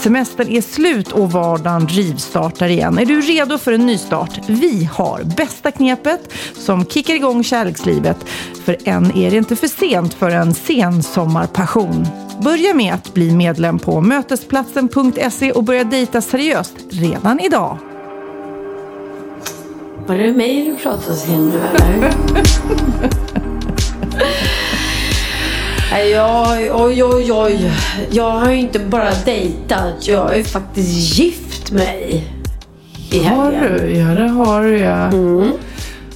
Semestern är slut och vardagen rivstartar igen. Är du redo för en nystart? Vi har bästa knepet som kickar igång kärlekslivet. För än är det inte för sent för en sensommarpassion. Börja med att bli medlem på mötesplatsen.se och börja dejta seriöst redan idag. Var det mig du pratade till nu eller? Jag, oj, oj, oj. Jag har ju inte bara dejtat. Jag har ju faktiskt gift mig. I Har du? Ja, det har du ja. Mm.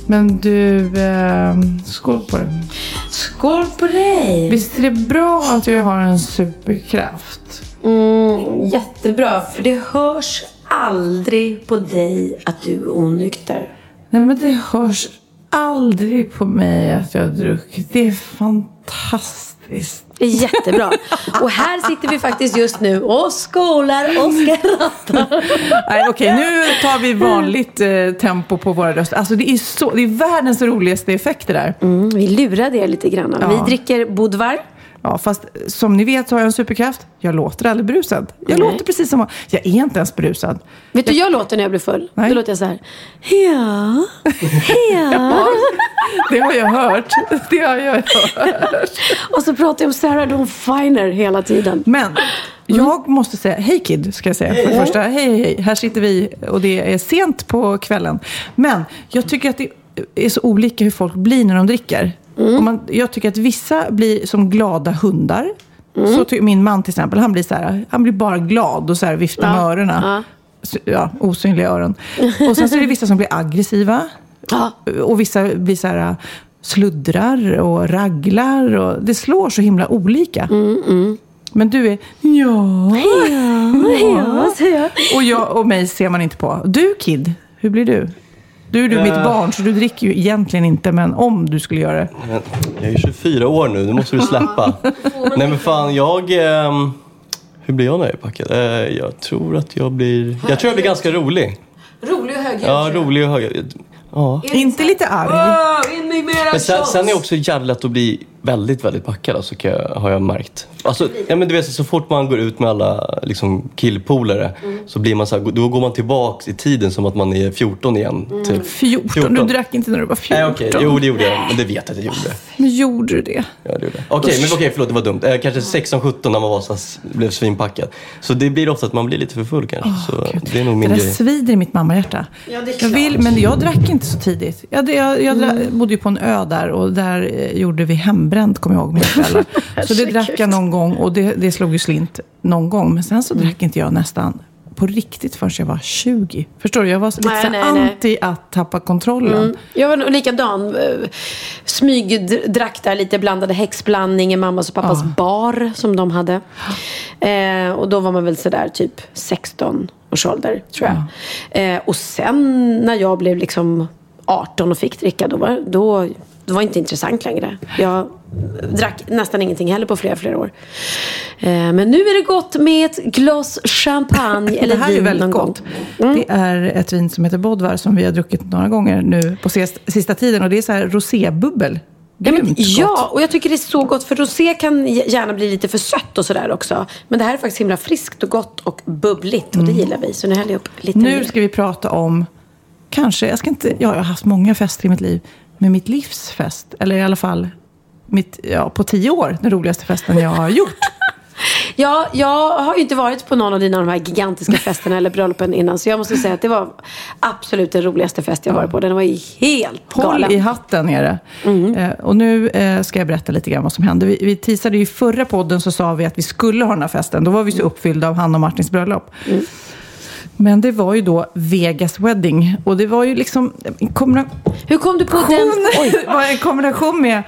Men du, eh, skål på det. Skål på dig. Visst är det bra att jag har en superkraft? Mm, jättebra, för det hörs aldrig på dig att du är onykter. Nej, men det hörs aldrig på mig att jag har druckit. Det är fantastiskt. Det är jättebra. Och här sitter vi faktiskt just nu och skålar och skrattar. Nej, okej, nu tar vi vanligt eh, tempo på våra röster. Alltså, det är, så, det är världens roligaste effekter där. Mm, vi lurade er lite grann. Ja. Vi dricker Budvar. Ja, fast som ni vet så har jag en superkraft. Jag låter aldrig brusad. Jag Nej. låter precis som... Jag är inte ens brusad. Vet du jag låter när jag blir full? Nej. Då låter jag så här. Ja, ja. Det har jag hört. Det har jag hört. Och så pratar jag om Sarah Dawn Finer hela tiden. Men jag måste säga, hej Kid, ska jag säga. För det första, hej, hej. Här sitter vi och det är sent på kvällen. Men jag tycker att det är så olika hur folk blir när de dricker. Och man, jag tycker att vissa blir som glada hundar. Så ty- min man till exempel, han blir så här, han blir bara glad och så här viftar med öronen. Så- Ja, osynliga öron. Och sen så är det vissa som blir aggressiva. Ja. Och vissa blir så här sluddrar och raglar. Och det slår så himla olika. Men du är ja. Ja, jag. Och, jag, och mig ser man inte på. Du Kid, hur blir du? Du är du mitt barn, så du dricker ju egentligen inte, men om du skulle göra det. Men jag är ju 24 år nu, det måste du släppa. Nej men fan, jag... ehm, hur blir jag när jag är packad? Eh, jag tror att jag blir... Jag tror jag blir ganska rolig. Rolig och högljudd. Ja, rolig och hög. Ja. Inte lite arg. In med mera Men sen, shots. sen är det också jävligt lätt att bli väldigt, väldigt packad alltså, kan jag, har jag märkt. Alltså, ja, men du vet, så fort man går ut med alla liksom, killpolare så blir man så här, då går man tillbaks i tiden som att man är 14 igen. Typ. 14. Du drack inte när du var 14. Nej, okej. Jo, det gjorde jag. Men det vet jag att jag gjorde. Men gjorde du det? Ja, det gjorde jag. Okej, men okej, förlåt, det var dumt. Eh, kanske 16-17 när man var så, blev svinpackad. Så det blir ofta att man blir lite för full kanske. så det är nog Det min där grej. svider i mitt mammahjärta. Ja, det är jag klart. vill, men jag drack inte så tidigt. Jag, jag, jag Mm. bodde ju på en ö där och där eh, gjorde vi hembränt, kommer jag ihåg, mina föräldrar. så det drack jag någon gång och det, det slog ju slint någon gång. Men sen så Mm. drack inte jag nästan på riktigt förrän jag var 20. Förstår du? Jag var lite Nej, så nej, nej. anti att tappa kontrollen. Mm. Jag var nog likadan. Eh, Smygdrack där lite, blandade häxblandning i mammas och pappas bar som de hade. Eh, och då var man väl sådär typ 16 års ålder, tror jag. Eh, och sen när jag blev liksom 18 och fick dricka, då var då, det var inte intressant längre. Jag drack nästan ingenting heller på flera, flera år. Eh, men nu är det gott med ett glas champagne eller det här är vin väldigt gott. Mm. Det är ett vin som heter Bodvar som vi har druckit några gånger nu på sista, sista tiden. Och det är så här rosébubbel. Ja, men, ja, och jag tycker det är så gott. För rosé kan gärna bli lite för sött och sådär också. Men det här är faktiskt himla friskt och gott och bubbligt. Och det gillar vi. Så nu häller jag upp lite Mm. Nu mer. ska vi prata om, kanske, jag ska inte, ja, jag har haft många fester i mitt liv. Men mitt livs fest, eller i alla fall mitt, ja, på tio år, den roligaste festen jag har gjort. Ja, jag har ju inte varit på någon av dina de här gigantiska festerna eller bröllopen innan. Så jag måste säga att det var absolut den roligaste fest jag varit på. Den var ju helt Håll galen. i hatten är det. Mm. Eh, och nu eh, ska jag berätta lite grann vad som hände. Vi, vi teasade ju i förra podden så sa vi att vi skulle ha den här festen. Då var vi så uppfyllda av Hanna och Martins bröllop. Mm. Men det var ju då Vegas wedding. Och det var ju liksom en kombination... Hur kom du på den? Oj. Det var en kombination med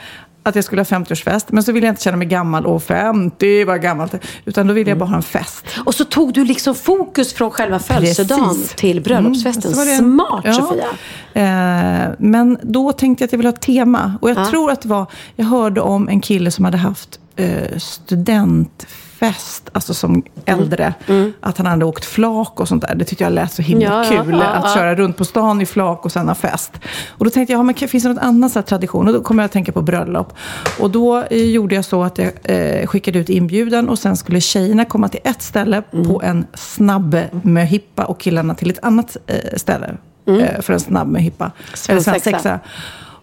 att jag skulle ha 50-årsfest. Men så ville jag inte känna mig gammal. Och 50 var gammalt. Utan då ville jag bara ha en fest. Och så tog du liksom fokus från själva födelsedagen Precis. till bröllopsfesten. Mm, det- Smart ja. Sofia. Eh, men då tänkte jag att jag ville ha ett tema. Och jag tror att det var, jag hörde om en kille som hade haft eh, studentfest, alltså som äldre. Att han hade åkt flak och sånt där. Det tyckte jag lät så himla Mm. Ja, kul. ja, att ja. köra runt på stan i flak och sen ha fest. Och då tänkte jag, ja, men finns det något annat så tradition? Och då kom jag att tänka på bröllop. Och då eh, gjorde jag så att jag eh, skickade ut inbjudan och sen skulle tjejerna komma till ett ställe Mm. på en snabb möhippa och killarna till ett annat eh, ställe eh, för en snabb möhippa. Eller Svensexa. svensexa.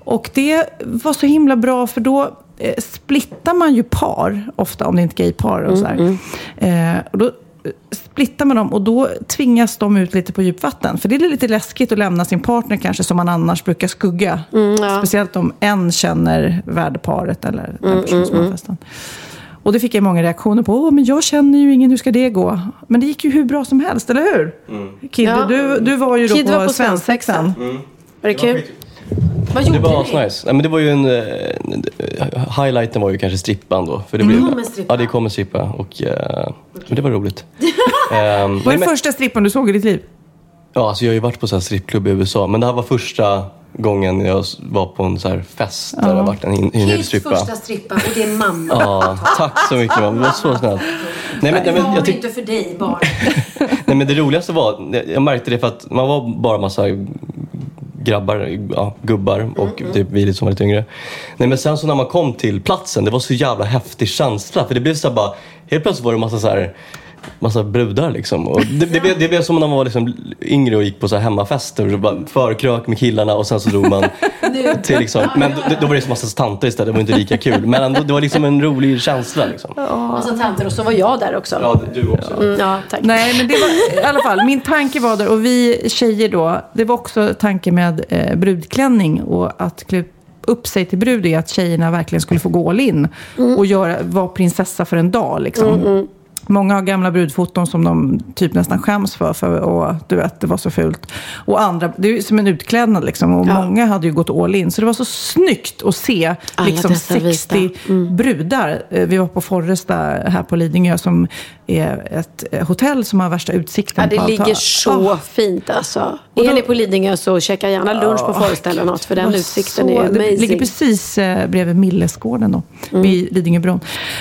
Och det var så himla bra för då splittar man ju par ofta, om det inte är gaypar och sådär. Eh, och då eh, splittar man dem och då tvingas de ut lite på djupvatten. För det är lite läskigt att lämna sin partner kanske som man annars brukar skugga. Speciellt om en känner värdeparet eller den person som har festen. Och det fick jag många reaktioner på. Åh, men jag känner ju ingen, hur ska det gå? Men det gick ju hur bra som helst, eller hur? Kid, Ja. du, du var ju då Kid på, var på svensexan. Var det kul? Vad Det gjorde var ni? asnice. Nej, men det var ju en... eh, highlighten var ju kanske strippan då. För det blev, kom en strippa. Ja, det kom en strippa. Och, eh, Men det var roligt. Vad nej, är men, första strippan du såg i ditt liv? ja, alltså jag har ju varit på så här strippklubb i USA. Men det här var första gången jag var på en så här fest där det har varit en in- inhyrd strippa. första strippa och det är mamma. Ja, tack så mycket mamma. Det var så snällt. Nej, men, nej, men, jag tyck, inte för dig bara. nej, men det roligaste var, jag märkte det för att man var bara massa grabbar, ja, gubbar och typ vi som var lite yngre. Nej men sen så när man kom till platsen, det var så jävla häftig känsla. För det blev så här bara, helt plötsligt var det massa så här Massa brudar liksom. Och det, det, blev, det blev som när man var liksom yngre och gick på så här hemmafester. Och bara förkrök med killarna och sen så drog man till liksom. Men då, då var det så massa tanter istället. Det var inte lika kul. Men ändå, det var liksom en rolig känsla liksom. Massa tanter och så var jag där också. Ja, du också. Mm, ja tack. Nej, men det var i alla fall, min tanke var där, och vi tjejer då, det var också tanke med eh, brudklänning och att klä upp sig till brud är att tjejerna verkligen skulle få gå all in och göra, vara prinsessa för en dag. Liksom. Många har gamla brudfoton som de typ nästan skäms för, för och du vet, det var så fult. Och andra, det är som en utklädnad liksom. Och Ja. många hade ju gått all in. Så det var så snyggt att se Alla liksom dessa 60 vita. Mm. brudar. Eh, Vi var på Forresta här på Lidingö som är ett eh, hotell som har värsta utsikten. Ja, det ligger så Ah, fint alltså. Och är ni på Lidingö så checka gärna lunch på Ah, Forrest eller något. För den utsikten så- är Det ligger amazing. precis eh, bredvid Millesgården då, Mm. vid Lidingöbron.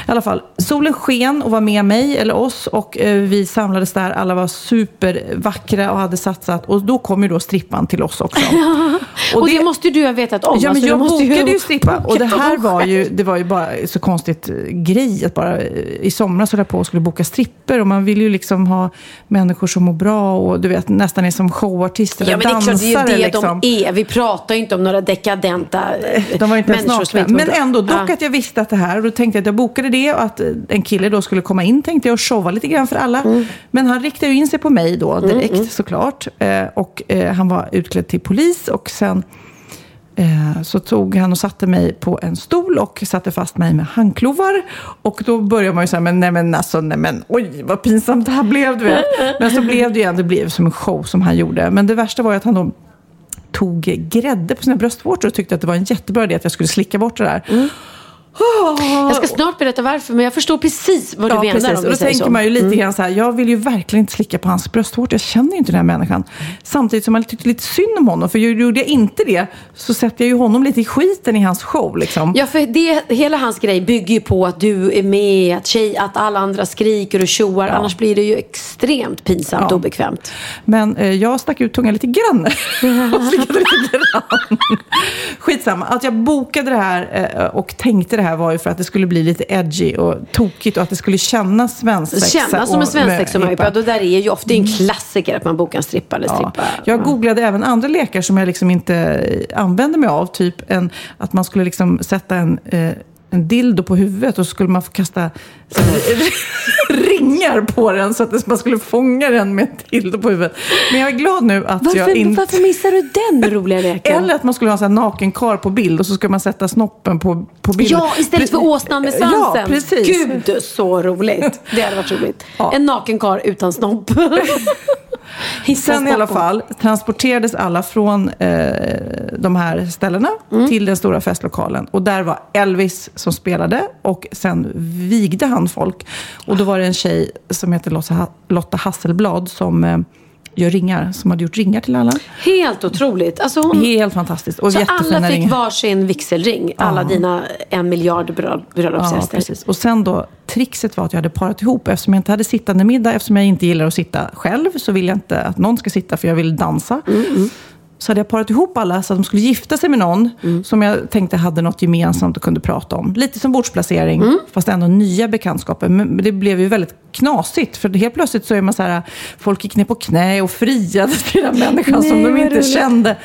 I alla fall, solen sken och var med mig, eller oss, och eh, vi samlades där. Alla var supervackra och hade satsat. Och då kom ju då strippan till oss också. Och, det, måste ju du ha vetat om. Ja, men Alltså, jag måste bokade ju strippa. Och det här var ju, det var ju bara så konstigt eh, grej. Att bara, eh, I somras höll jag på och skulle boka stripper. Och man vill ju liksom ha människor som mår bra och du vet nästan är som showartister Ja, eller men det är klart, det är dansare. ju det liksom. de är. Vi pratar ju inte om några dekadenta De var inte ens människor nakna. Men ändå, dock Ja. att jag visste att det här. Och då tänkte jag att jag bokade det och att en kille då skulle komma in tänkte jag och showa lite grann för alla. Mm. Men han riktade ju in sig på mig då direkt såklart. Eh, och eh, han var utklädd till polis och sen eh, så tog han och satte mig på en stol och satte fast mig med handklovar. Och då började man ju säga, men nej men alltså, nej men oj vad pinsamt det här blev du vet. Men så blev det ju ändå, det blev som en show som han gjorde. Men det värsta var ju att han då tog grädde på sina bröstvårtor och tyckte att det var en jättebra idé att jag skulle slicka bort det där. Jag ska snart berätta varför, men jag förstår precis vad du Ja, menar. precis. Och då tänker så. man ju lite Mm. grann så här, jag vill ju verkligen inte slicka på hans bröstvårtor. Jag känner ju inte den här människan. Samtidigt som man tyckte lite synd om honom, för gjorde jag inte det så sätter jag ju honom lite i skiten i hans show. Liksom. Ja, för det, hela hans grej bygger ju på att du är med, att, tjej, att alla andra skriker och tjoar. Annars blir det ju extremt pinsamt och Ja. obekvämt. Men eh, jag stack ut tungan lite grann. Och slickade lite grann. Skitsamma. Att jag bokade det här eh, och tänkte det här var ju för att det skulle bli lite edgy och tokigt och att det skulle kännas svensexa. Kännas som en svensexa och möhippa. Det där är ju ofta det en klassiker att man bokar en strippa eller strippa. Ja. Jag googlade även andra lekar som jag liksom inte använde mig av. Typ en, att man skulle liksom sätta en eh, en dildo på huvudet och så skulle man få kasta ringar på den så att man skulle fånga den med en dildo på huvudet. Men jag är glad nu att Varför, jag inte... varför missar du den roliga leken? Eller att man skulle ha en naken karl på bild och så ska man sätta snoppen på, på bild. Ja, istället för åsnan med svansen. Ja, precis. Gud, så roligt. Det hade varit roligt. Ja. En naken karl utan snopp. Sen i alla fall transporterades alla från eh, de här ställena Mm. till den stora festlokalen. Och där var Elvis som spelade och sen vigde han folk. Och då var det en tjej som heter Lotta, Hasselblad som eh, gör ringar, som hade gjort ringar till alla. Helt otroligt. Alltså hon, Helt fantastiskt. Och så alla fick ringar. varsin vigselring. Alla dina en miljard bröll- Ja, bröllopsgäster. precis. Och sen då, trixet var att jag hade parat ihop. Eftersom jag inte hade sittande middag, eftersom jag inte gillar att sitta själv, så vill jag inte att någon ska sitta, för jag vill dansa. Så hade jag parat ihop alla så att de skulle gifta sig med någon som jag tänkte hade något gemensamt och kunde prata om. Lite som bordsplacering, fast ändå nya bekantskaper. Men det blev ju väldigt knasigt, för helt plötsligt så är man så här, folk gick ner på knä och friade till den människan som Nej, de vad inte kände.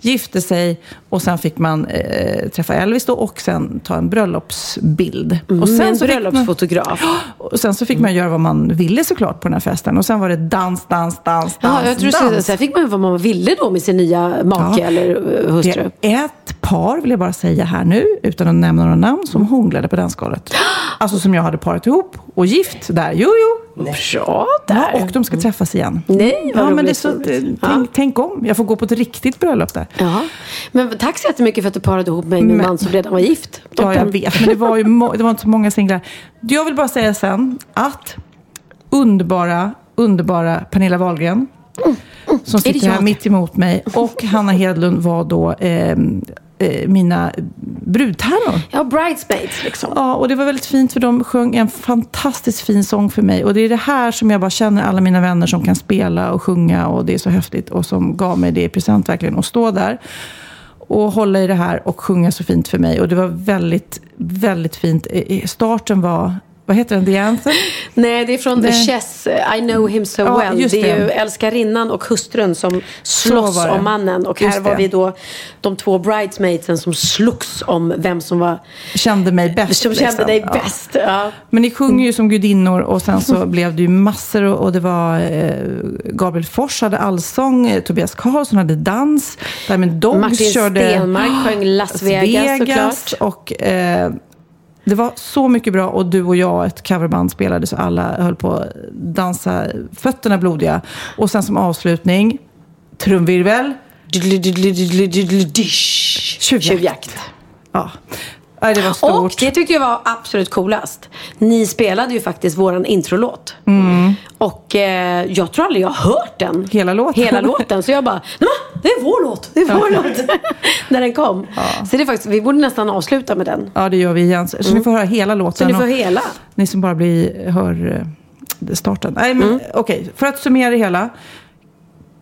Gifte sig och sen fick man eh, träffa Elvis då och sen ta en bröllopsbild. och Med sen en så fick man- bröllopsfotograf. och sen så fick man göra vad man ville såklart på den här festen. Och sen var det dans, dans, dans, Ja, dans, jag tror så, dans. sen fick man vad man ville då med sin nya make Ja. eller eh, hustru. Det är ett par, vill jag bara säga här nu, utan att nämna några namn, som hånglade på dansgolvet. Alltså som jag hade parat ihop och gift där. Jo, jo. Bra Ja, där. och de ska träffas igen. Nej, vad ja, men det så, det, Ja. tänk, tänk om. Jag får gå på ett riktigt bröllop där. Ja. Men tack så jättemycket för att du parade ihop mig med en man som redan var gift. Ja, jag Toppen. vet. Men det var ju det var inte så många singlar. Jag vill bara säga sen att underbara, underbara Pernilla Wahlgren som Är det sitter här mitt emot mig och Hanna Hedlund var då eh, eh, mina brudtärnor. Ja, bridesmaids liksom. Ja, och det var väldigt fint för de sjöng en fantastiskt fin sång för mig. Och det är det här som jag bara känner alla mina vänner som kan spela och sjunga och det är så häftigt och som gav mig det i present verkligen. Att stå där och hålla i det här och sjunga så fint för mig. Och det var väldigt, väldigt fint. Eh, Starten var, vad heter den, The Anthem? Nej, det är från The. Chess, I know him so Ja, well. just Det är det. ju älskarinnan och hustrun som slåss om mannen. Och Just här var det. vi då de två bridesmaidsen som slogs om vem som var Kände mig bäst. som kände liksom. dig Ja. bäst. Ja. Men ni sjunger ju som gudinnor och sen så blev det ju massor och och det var eh, Gabriel Fors hade allsång, eh, Tobias Karlsson hade dans, Diamond Dogs Martin körde Stenmark sjöng Las Vegas, såklart. och eh, det var så mycket bra och du och jag, ett coverband, spelade så alla höll på att dansa fötterna blodiga. Och sen som avslutning, trumvirvel, Tjuvjakt. Ja. Nej, det var stort. Och det tyckte jag var absolut coolast. Ni spelade ju faktiskt våran introlåt. Och eh, jag tror aldrig jag har hört den. Mm. Hela låten. Hela låten. Så jag bara, "Nej, men, det är vår låt. Det är vår låt. När den kom. Så det är faktiskt, vi borde nästan avsluta med den. Ja, det gör vi igen. Så ni får höra hela låten. Så ni får hela. Ni som bara blir, hör eh, starten. Nej, men okej. För att summera det hela.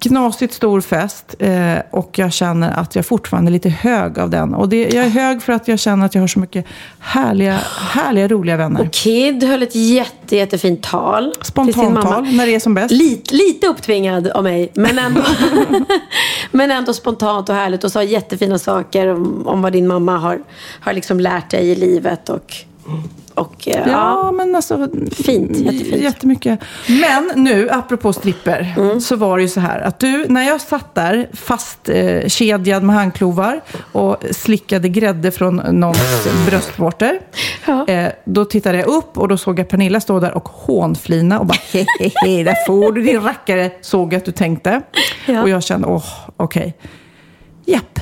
Knasigt stor fest eh, och jag känner att jag fortfarande är lite hög av den. Och det, jag är hög för att jag känner att jag har så mycket härliga, härliga roliga vänner. Kid höll ett jätte, jättefint tal. till sin Spontantal, mamma. när det är som bäst. Lite, lite upptvingad av mig, men ändå, men ändå spontant och härligt och sa jättefina saker om, om vad din mamma har, har liksom lärt dig i livet. Och, och eh, Ja, ja. men alltså... Fint, jättefint. Jättemycket. Men nu, apropå stripper, Mm. så var det ju så här att du, när jag satt där fast eh, kedjad med handklovar och slickade grädde från någons bröstvårtor. Ja. Eh, då tittade jag upp och då såg jag Pernilla stå där och hånflina och bara hehehe, där får du din rackare, såg jag att du tänkte. Ja. Och jag kände, åh, okej. Japp.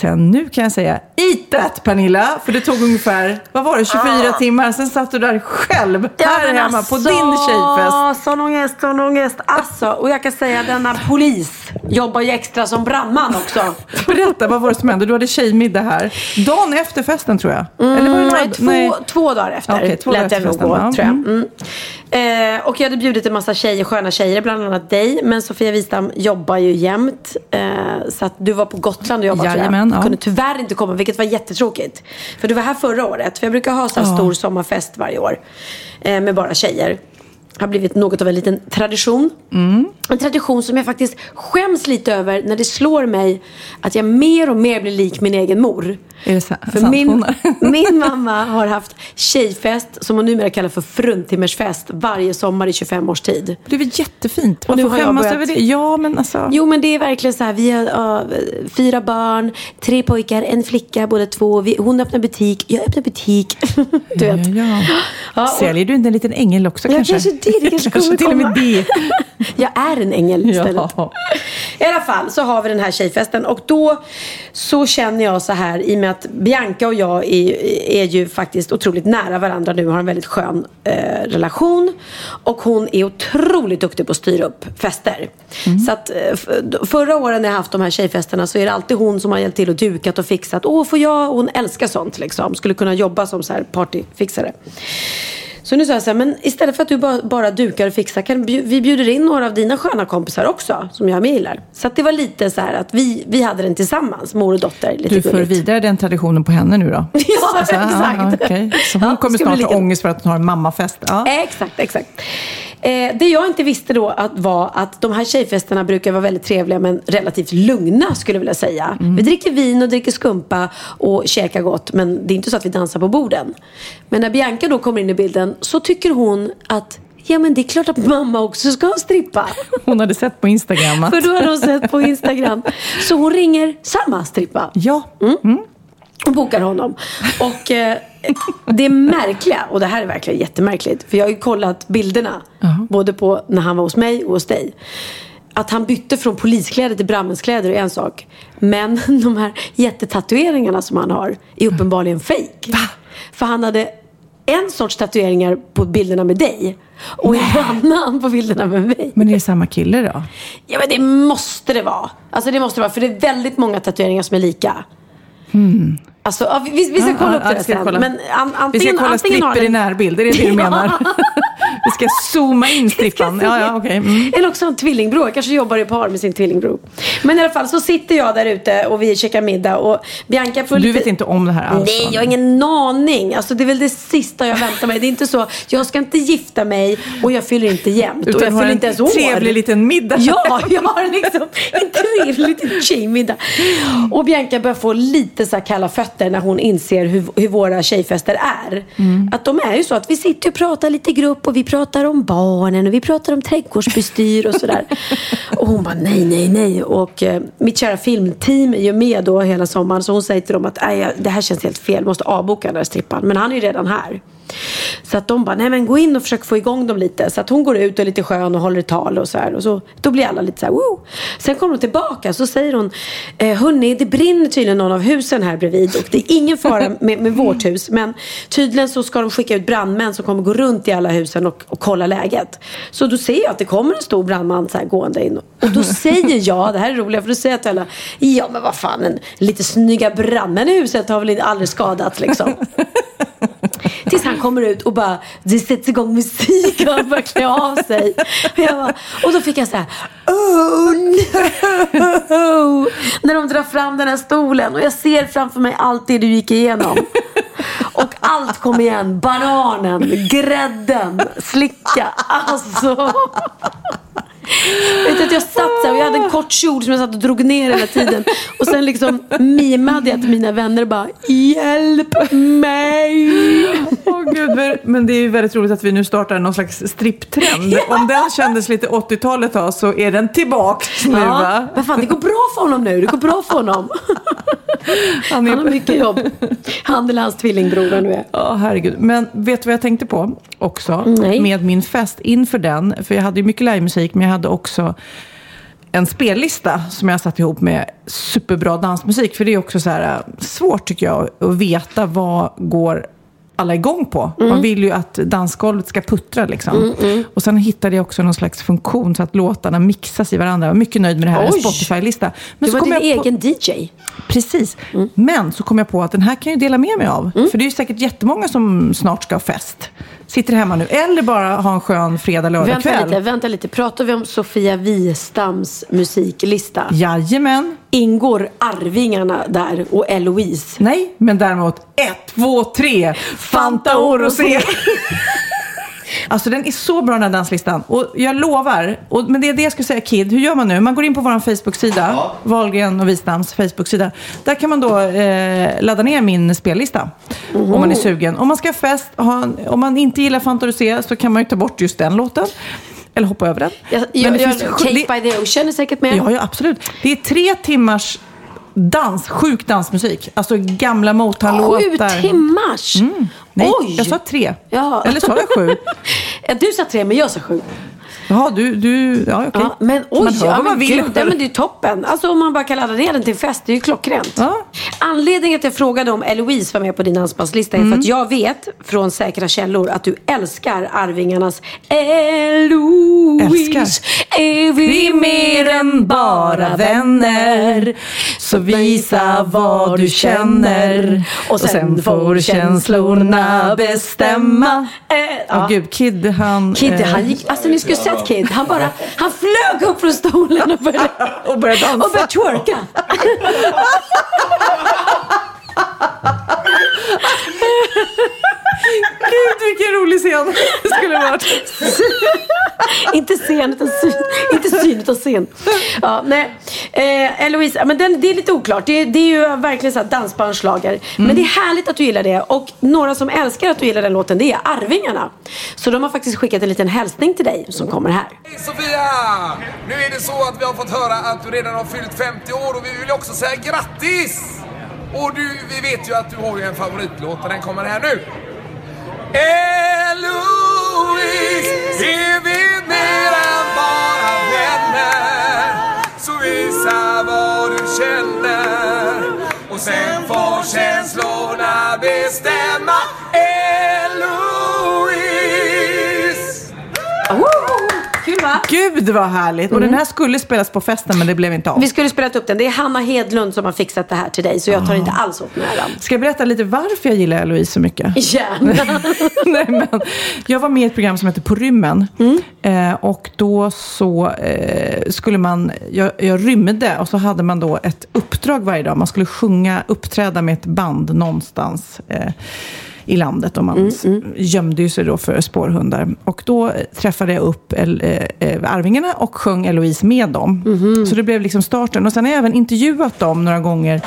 Sen nu kan jag säga, eat that Pernilla! För det tog ungefär, vad var det, 24 timmar. Sen satt du där själv, här men hemma, alltså, på din tjejfest. Sån ångest, sån ångest. Alltså, och jag kan säga denna polis jobbar ju extra som brandman också. Berätta, vad var det som hände? Du hade tjejmiddag här. Dagen efter festen tror jag. Eller var det Nej, några- två, två dagar efter Okej, två lät efter nog gå, ja. tror jag. Mm. Mm. Eh, och jag hade bjudit en massa tjejer, sköna tjejer, bland annat dig. Men Sofia Wistam jobbar ju jämt. Eh, så att du var på Gotland och jobbade tror Jajamän, jag. ja. Kunde tyvärr inte komma, vilket var jättetråkigt. För du var här förra året. För jag brukar ha så här Ja. stor sommarfest varje år. Eh, med bara tjejer. Har blivit något av en liten tradition. En tradition som jag faktiskt skäms lite över när det slår mig att jag mer och mer blir lik min egen mor. Är det sa- För sant, min, min mamma har haft tjejfest, som hon numera kallar för fruntimmersfest, varje sommar i 25 års tid. Det är väl jättefint. Och Man nu får skämmas börjat- över det. Ja, men alltså. Jo men det är verkligen så här, vi har ja, fyra barn, tre pojkar, en flicka, båda två. Vi, hon öppnar butik, jag öppnar butik. du vet. Ja, ja. Ja, och- Säljer du inte en liten ängel också kanske? kanske kanske kommer till och med det. Jag är en ängel istället. Ja. I alla fall så har vi den här tjejfesten och då så känner jag så här i och med att Bianca och jag är, är ju faktiskt otroligt nära varandra nu har en väldigt skön eh, relation. Och hon är otroligt duktig på att styra upp fester. Så att eh, förra åren när jag haft de här tjejfesterna så är det alltid hon som har hjälpt till och dukat och fixat. Åh, får jag? Hon älskar sånt liksom. Skulle kunna jobba som så här partyfixare. Så nu sa jag så här, men istället för att du bara, bara dukar och fixar kan vi bjuder in några av dina sköna kompisar också som jag gillar. Så att det var lite så här att vi, vi hade den tillsammans, mor och dotter. Lite Du för gulligt. vidare den traditionen på henne nu då? Ja, exakt. okej. Så hon Ja, kommer snart ha ångest för att hon har en mammafest? Ja. Exakt, exakt. Eh, det jag inte visste då att var att de här tjejfesterna brukar vara väldigt trevliga men relativt lugna skulle jag vilja säga. Vi dricker vin och dricker skumpa och käkar gott men det är inte så att vi dansar på borden. Men när Bianca då kommer in i bilden så tycker hon att Ja men det är klart att mamma också ska strippa. Hon hade sett på Instagram att... För då har hon sett på Instagram. Så hon ringer samma strippa Ja. Och bokar honom. Och eh, det märkliga, och det här är verkligen jättemärkligt, för jag har ju kollat bilderna, både på när han var hos mig och hos dig. Att han bytte från poliskläder till brandmanskläder är en sak. Men de här jättetatueringarna som han har är uppenbarligen fejk. För han hade en sorts tatueringar på bilderna med dig och en annan på bilderna med mig. Men är det samma kille då? Ja men det måste det vara. Alltså det måste det vara för det är väldigt många tatueringar som är lika. Alltså, ja, vi, vi ska Ja, kolla ja, upp det vi ska sen. Men an, Vi antingen, ska kolla antingen stripper i närbild, är det det du menar? Vi ska zooma in strippan. Ja, ja, okej. Mm. Eller också en tvillingbror. Jag kanske jobbar i par med sin tvillingbror. Men i alla fall så sitter jag där ute och vi käkar middag och Bianca får Du lite... vet inte om det här alls? Nej, jag har ingen aning. Alltså, det är väl det sista jag väntar mig. Det är inte så, jag ska inte gifta mig och jag fyller inte jämnt. och Utan jag har fyller en inte ens år. trevlig liten middag. Ja, jag har liksom en trevlig liten tjejmiddag. Och Bianca börjar få lite så här kalla fötter när hon inser hur, hur våra tjejfester är. Att de är ju så att vi sitter och pratar lite i grupp och vi pratar om barnen och vi pratar om trädgårdsbestyr och sådär. och hon bara nej, nej, nej. Och eh, mitt kära filmteam är ju med då hela sommaren så hon säger till dem att "Nej, jag- det här känns helt fel, måste avboka den där strippan. Men han är ju redan här. Så att de bara, nej men gå in och försök få igång dem lite. Så att hon går ut och är lite skön och håller tal och så här. Och så, då blir alla lite så här, Woo! Sen kommer hon tillbaka så säger hon, eh, hörni det brinner tydligen någon av husen här bredvid. Och det är ingen fara med, med vårt hus. Men tydligen så ska de skicka ut brandmän som kommer gå runt i alla husen och, och kolla läget. Så då ser jag att det kommer en stor brandman så här gående in. Och då säger jag, det här är roligt, för då säger jag till alla, ja men vad fan, en, lite snygga brandmän i huset har väl aldrig skadats liksom. Tills han kommer ut och bara, det sätts igång musik och han börjar klä av sig. Och, jag bara, och då fick jag så här, oh no! När de drar fram den här stolen och jag ser framför mig allt det du gick igenom. Och allt kom igen. Bananen, grädden, slicka. Alltså. Vet du, att jag satt så här och jag hade en kort kjol som jag satt och drog ner hela tiden. Och sen liksom mimade jag till mina vänner bara Hjälp mig! Åh, gud, men- det är ju väldigt roligt att vi nu startar någon slags stripptrend. Om den kändes lite 80-talet då, så är den tillbaks nu Ja, va? men fan det går bra för honom nu. Det går bra för honom. Han är- Han har mycket jobb. Han eller hans tvillingbror nu är. Ja, herregud. Men vet du vad jag tänkte på också? Nej. Med min fest inför den. För jag hade ju mycket livemusik, men jag hade också en spellista som jag satt ihop med superbra dansmusik. För det är också så här äh, svårt tycker jag att veta vad går alla igång på. Man vill ju att dansgolvet ska puttra liksom. Och sen hittade jag också någon slags funktion så att låtarna mixas i varandra. Jag var mycket nöjd med det här, en. Spotify-lista. Du så var din jag på- egen DJ. Precis. Men så kom jag på att den här kan jag dela med mig av. Mm. För det är ju säkert jättemånga som snart ska ha fest. Sitter hemma nu. Eller bara ha en skön fredag, lördag Vänta kväll. lite, vänta lite. Pratar vi om Sofia Wistams musiklista? Jajamän. Ingår Arvingarna där och Eloise? Nej, men däremot ett, två, tre. Fanta och rosé. Alltså den är så bra den här danslistan. Och jag lovar, och, men det är det jag ska säga Kid, hur gör man nu? Man går in på vår Facebook-sida, Wahlgren och Wisdams Facebook-sida. Där kan man då eh, ladda ner min spellista. Om man är sugen. Om man ska ha fest, ha, om man inte gillar Fanta Rosé så kan man ju ta bort just den låten. Eller hoppa över den. Men jag, det jag, finns sju- Cake det- by the Ocean är säkert med. Ja, ja, absolut. Det är tre timmars dans, sjuk dansmusik. Alltså gamla Sju Motown-låtar. timmars? Nej, Oj! jag sa tre. Ja. Eller sa jag sju? Ja, Du sa tre, men jag sa sju. Jaha, du, du, ja okej. Ja, men oj, man hör ja, vad man men vill. gud, ja, men det är ju toppen. Alltså om man bara kan ladda ner den till fest, det är ju klockrent. Ja. Anledningen till att jag frågade om Eloise var med på din dansbandslista är för Mm. att jag vet från säkra källor att du älskar Arvingarnas Eloise. Älskar. Är vi mer än bara vänner? Så visa vad du känner. Och sen får känslorna bestämma. Åh ja. gud, Kid han... Kid, eh, han gick, alltså ni skulle sett Kid. Han bara, han flög upp från stolen och började, Och började dansa. och började twerka. Gud vilken rolig scen det skulle ha varit. inte scen, utan syn. Inte syn, utan scen. Ja, nej. Eh, Eloise, men den, det är lite oklart. Det, det är ju verkligen så här dansbandsschlager. Men det är härligt att du gillar det. Och några som älskar att du gillar den låten, det är Arvingarna. Så de har faktiskt skickat en liten hälsning till dig som kommer här. Hej Sofia! Nu är det så att vi har fått höra att du redan har fyllt 50 år och vi vill också säga grattis! Och du, vi vet ju att du har ju en favoritlåt och den kommer här nu. Eloise, är vi mer än bara vänner? Så visa vad du känner och sen får känslorna bestämma. Eloise! Oh, va? Gud vad härligt. Och den här skulle spelas på festen men det blev inte av. Vi skulle spelat upp den. Det är Hanna Hedlund som har fixat det här till dig. Så jag tar inte alls åt mig äran. Ska jag berätta lite varför jag gillar Eloise så mycket? Gärna. Nej, men jag var med i ett program som heter På rymmen. Eh, och då så eh, skulle man, jag, jag rymde och så hade man då ett uppdrag varje dag. Man skulle sjunga, uppträda med ett band någonstans. Eh, i landet och man s- gömde ju sig då för spårhundar. Och då träffade jag upp El, eh, eh, Arvingarna och sjöng Eloise med dem. Så det blev liksom starten. Och sen har jag även intervjuat dem några gånger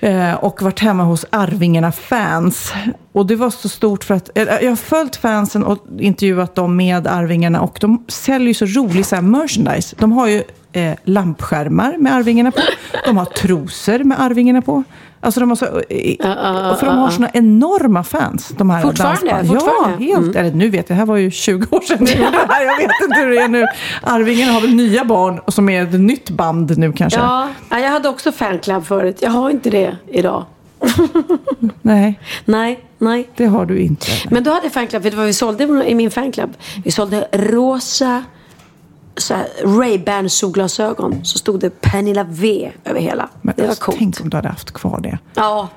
Eh, och varit hemma hos Arvingarna-fans. Och det var så stort för att eh, jag har följt fansen och intervjuat dem med Arvingarna och de säljer ju så rolig så merchandise. De har ju eh, lampskärmar med Arvingarna på. De har trosor med Arvingarna på. Alltså de har så, eh, för de har såna enorma fans, de här Fortfarande? dansbanden. Fortfarande? Ja, helt. Eller nu vet jag, det här var ju 20 år sedan jag gjorde det här. Jag vet inte hur det är nu. Arvingarna har väl nya barn och som är ett nytt band nu kanske. Ja, ja, jag hade också fanclub förut. Jag har inte det idag. Nej, Nej, nej. det har du inte. Men då hade jag fanclub. Vet du vad vi sålde i min fanclub? Vi sålde rosa Ray-Ban solglasögon. Så stod det Pernilla V över hela. Men det var alltså, coolt. Tänk om du hade haft kvar det. Ja.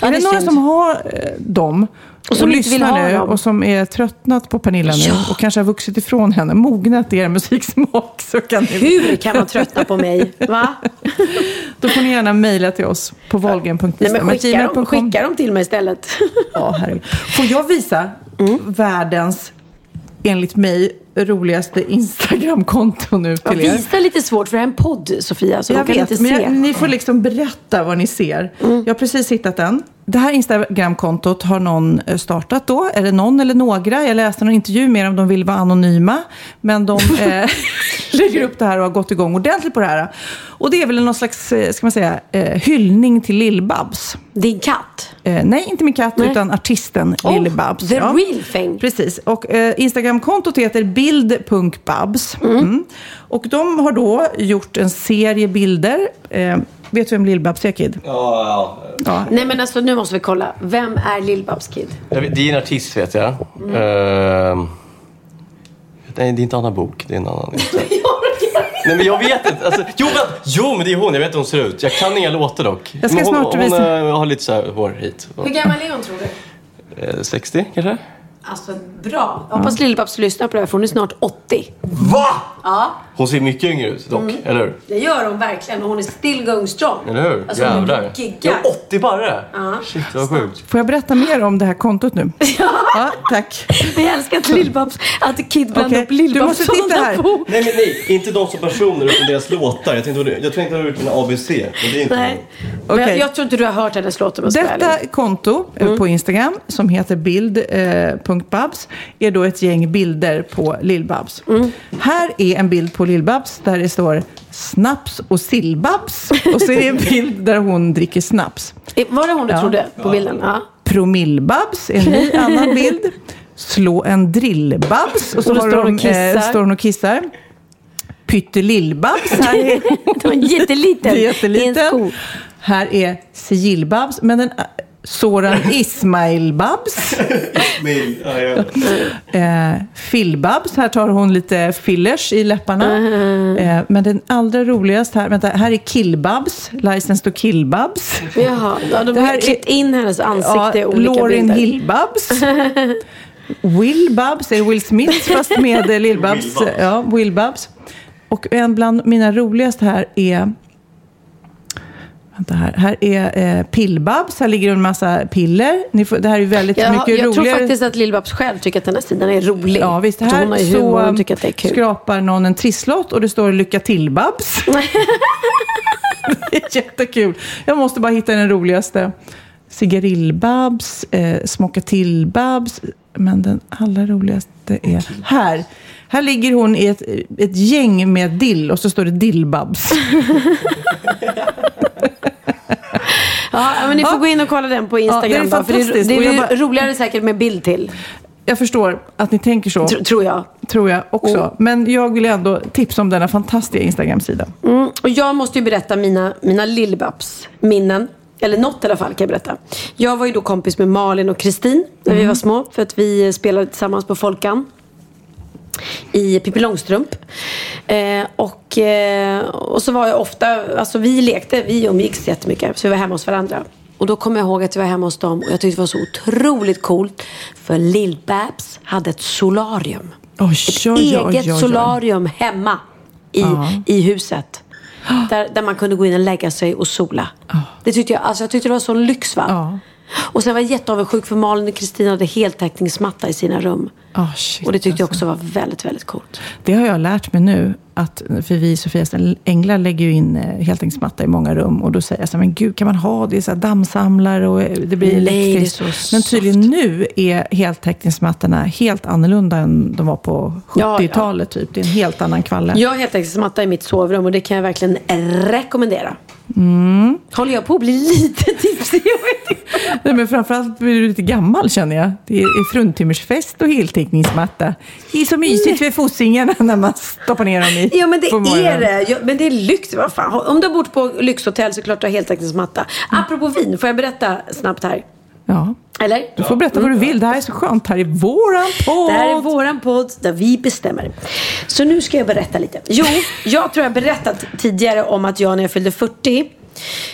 ja är det, några synd. som har eh, dem och, Och som vill lyssnar nu dem? och som är tröttnat på Pernilla nu Ja. och kanske har vuxit ifrån henne, mognat i er musiksmak så kan ni, Hur kan man tröttna på mig? Va? då får ni gärna mejla till oss på men skicka, dem, volgen.gmail.com. skicka dem till mig istället. Ja, herregud. Får jag visa Mm. världens, enligt mig, roligaste Instagramkonto nu till er? visa lite svårt för det är en podd Sofia. Så Jag de kan vet, inte se. jag, ni får liksom berätta vad ni ser. Jag har precis hittat den. Det här Instagramkontot har någon eh, startat då. Är det någon eller några? Jag läste någon intervju med dem om de vill vara anonyma. Men de eh, lägger upp det här och har gått igång ordentligt på det här. Och det är väl någon slags, eh, ska man säga, eh, hyllning till Lill-Babs. Din katt. Eh, nej, inte min katt, Nej. utan artisten Oh, Lill-Babs. the real thing. Precis. Och eh, Instagramkontot heter bild.babs. Mm. Och de har då gjort en serie bilder. Eh, vet du vem Lill-Babs är, Kid? Ja, ja. Ja. Nej men alltså nu måste vi kolla. Vem är Lill-Babs Kid? Vet- Det är en artist vet jag. Ehm, nej, det är inte Anna Bok. Det är en annan. Nej men jag vet inte. Alltså, jo, men, jo men det är hon. Jag vet hur hon ser ut. Jag kan inga låtar dock. Jag ska Men hon, snart hon, visa. eh, har lite så här hår hit. Hur gammal är hon tror du? Eh, 60 kanske? Alltså bra. Jag hoppas Lill-Babs lyssnar på det här för hon är snart 80. Va? Ja, Hon ser mycket yngre ut dock, Mm. eller hur? det gör hon verkligen. Och hon är still going strong. Eller hur? Alltså, hon Jävlar. är giga. Ja, 80 barre! Shit, vad sjukt. Får jag berätta mer om det här kontot nu? Ja, tack. Men jag älskar att Lill-Babs, att Kid blandar Okej, upp Lill-Babs du måste titta här. Nej, men nej. Inte de som personer utan deras låtar. Jag tänkte, jag tänkte att det var en ABC, men det är inte Nej. det. Men jag, Okej. jag tror inte du har hört hennes låt om jag Detta konto eh, på Instagram som heter bild.babs är då ett gäng bilder på Lill-Babs. Här är en bild på Lill-Babs där det står snaps och sillbabs. Och så är det en bild där hon dricker snaps. Eh, Var det hon du Ja. trodde på bilden? Ja. Promillbabs, en ny annan bild. Slå en drillbabs. Och så Och står hon de, kissar. står hon och kissar. Pyttelillbabs. Här är Det var en jätteliten. Det är jätteliten. I en sko. Här är Sigillbabs, men den Soran Ismail-babs. Men, ja, ja. Eh, Fillbabs, här tar hon lite fillers i läpparna. Eh, men den allra roligaste här, vänta, här är Killbabs, License to Killbabs. Jaha, ja, de Det har klippt in hennes ansikte i olika Lauren bilder. Hillbabs. Will Babs, är Will Smith fast med Lill-Babs. Will Babs. Ja, Will Babs. Och en bland mina roligaste här är Vänta här. Här är eh, Pillbabs. Här ligger en massa piller. Ni får, det här är väldigt Jag, mycket jag tror roligare. faktiskt att Lill-Babs själv tycker att den här sidan är rolig. Ja, visst. Jag tror hon har Här ju humor, hon tycker att det är kul. skrapar någon en trisslott och det står Lycka till Babs. det är jättekul. Jag måste bara hitta den roligaste. Cigarillbabs, eh, Smocka till-babs. Men den allra roligaste är här. Här ligger hon i ett, ett gäng med dill och så står det dillbabs. Ja, men ni får Ja. gå in och kolla den på Instagram. Ja, det är bara, det, fantastiskt. det Och jag är bara- roligare säkert med bild till. Jag förstår att ni tänker så, Tr- tror jag. tror jag också. Men jag vill ändå tipsa om denna fantastiska Instagram-sida. Mm, och jag måste ju berätta mina, mina Lill-Babs minnen. Eller något i alla fall kan jag berätta. Jag var ju då kompis med Malin och Kristin när vi var små. För att vi spelade tillsammans på Folkan. I Pippi Långstrump. Eh, och, eh, och så var jag ofta, alltså vi lekte, vi umgicks jättemycket. Så vi var hemma hos varandra. Och då kommer jag ihåg att jag var hemma hos dem och jag tyckte det var så otroligt coolt. För Lill-Babs hade ett solarium. Oj, Ett oj, oj, eget solarium hemma i, Ja. i huset. Där, där man kunde gå in och lägga sig och sola. Det tyckte jag, alltså jag tyckte det var sån lyx va? Ja. Och sen var jag jätteavundsjuk för Malin och Kristina hade heltäckningsmatta i sina rum. Ah, shit, och det tyckte jag alltså. också var väldigt, väldigt coolt. Det har jag lärt mig nu. Att, för vi i Sofias Änglar lägger ju in eh, heltäckningsmatta i många rum. Och då säger jag så här, men gud kan man ha det? Så här, dammsamlare och eh, det blir Nej, elektriskt. det är så men tydligen nu är heltäckningsmattorna helt annorlunda än de var på Ja, 70-talet. Typ. Det är en helt annan kvalle. Jag har heltäckningsmatta i mitt sovrum och det kan jag verkligen rekommendera. Mm. Håller jag på att bli lite tipsig? Nej, men framförallt blir du lite gammal känner jag. Det är fruntimmersfest och heltäckningsmatta. Det är så mysigt för fossingarna när man stoppar ner dem i Ja men det är det. Ja, men det är lyx. Vad fan. Om du har bott på lyxhotell så är det klart du har heltäckningsmatta. Apropå vin, får jag berätta snabbt här? Ja. Eller? Du får berätta vad du vill. Det här är så skönt. Det här är våran podd. Det här är våran podd där vi bestämmer. Så nu ska jag berätta lite. Jo, jag tror jag berättat tidigare om att jag när jag fyllde 40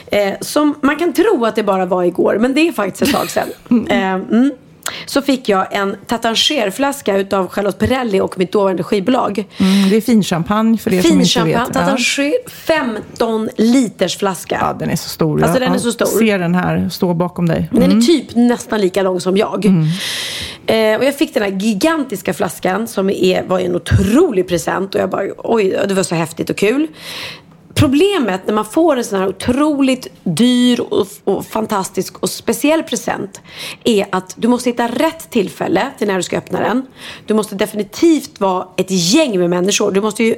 eh, som man kan tro att det bara var igår, men det är faktiskt ett tag sedan. Eh, mm, så fick jag en Tatangerflaska utav Charlotte Perrelli och mitt dåvarande skivbolag. Mm, det är finchampagne för er som Fin inte champagne, vet. Ja. Tatanger, 15 liters flaska. ja, den är så stor. Alltså, den är ja, så stor. ser den här stå bakom dig. Den Mm. är typ nästan lika lång som jag. Eh, och jag fick den här gigantiska flaskan som är, var en otrolig present. Och jag bara, oj, det var så häftigt och kul. Problemet när man får en sån här otroligt dyr och, och fantastisk och speciell present är att du måste hitta rätt tillfälle till när du ska öppna den. Du måste definitivt vara ett gäng med människor. Du måste ju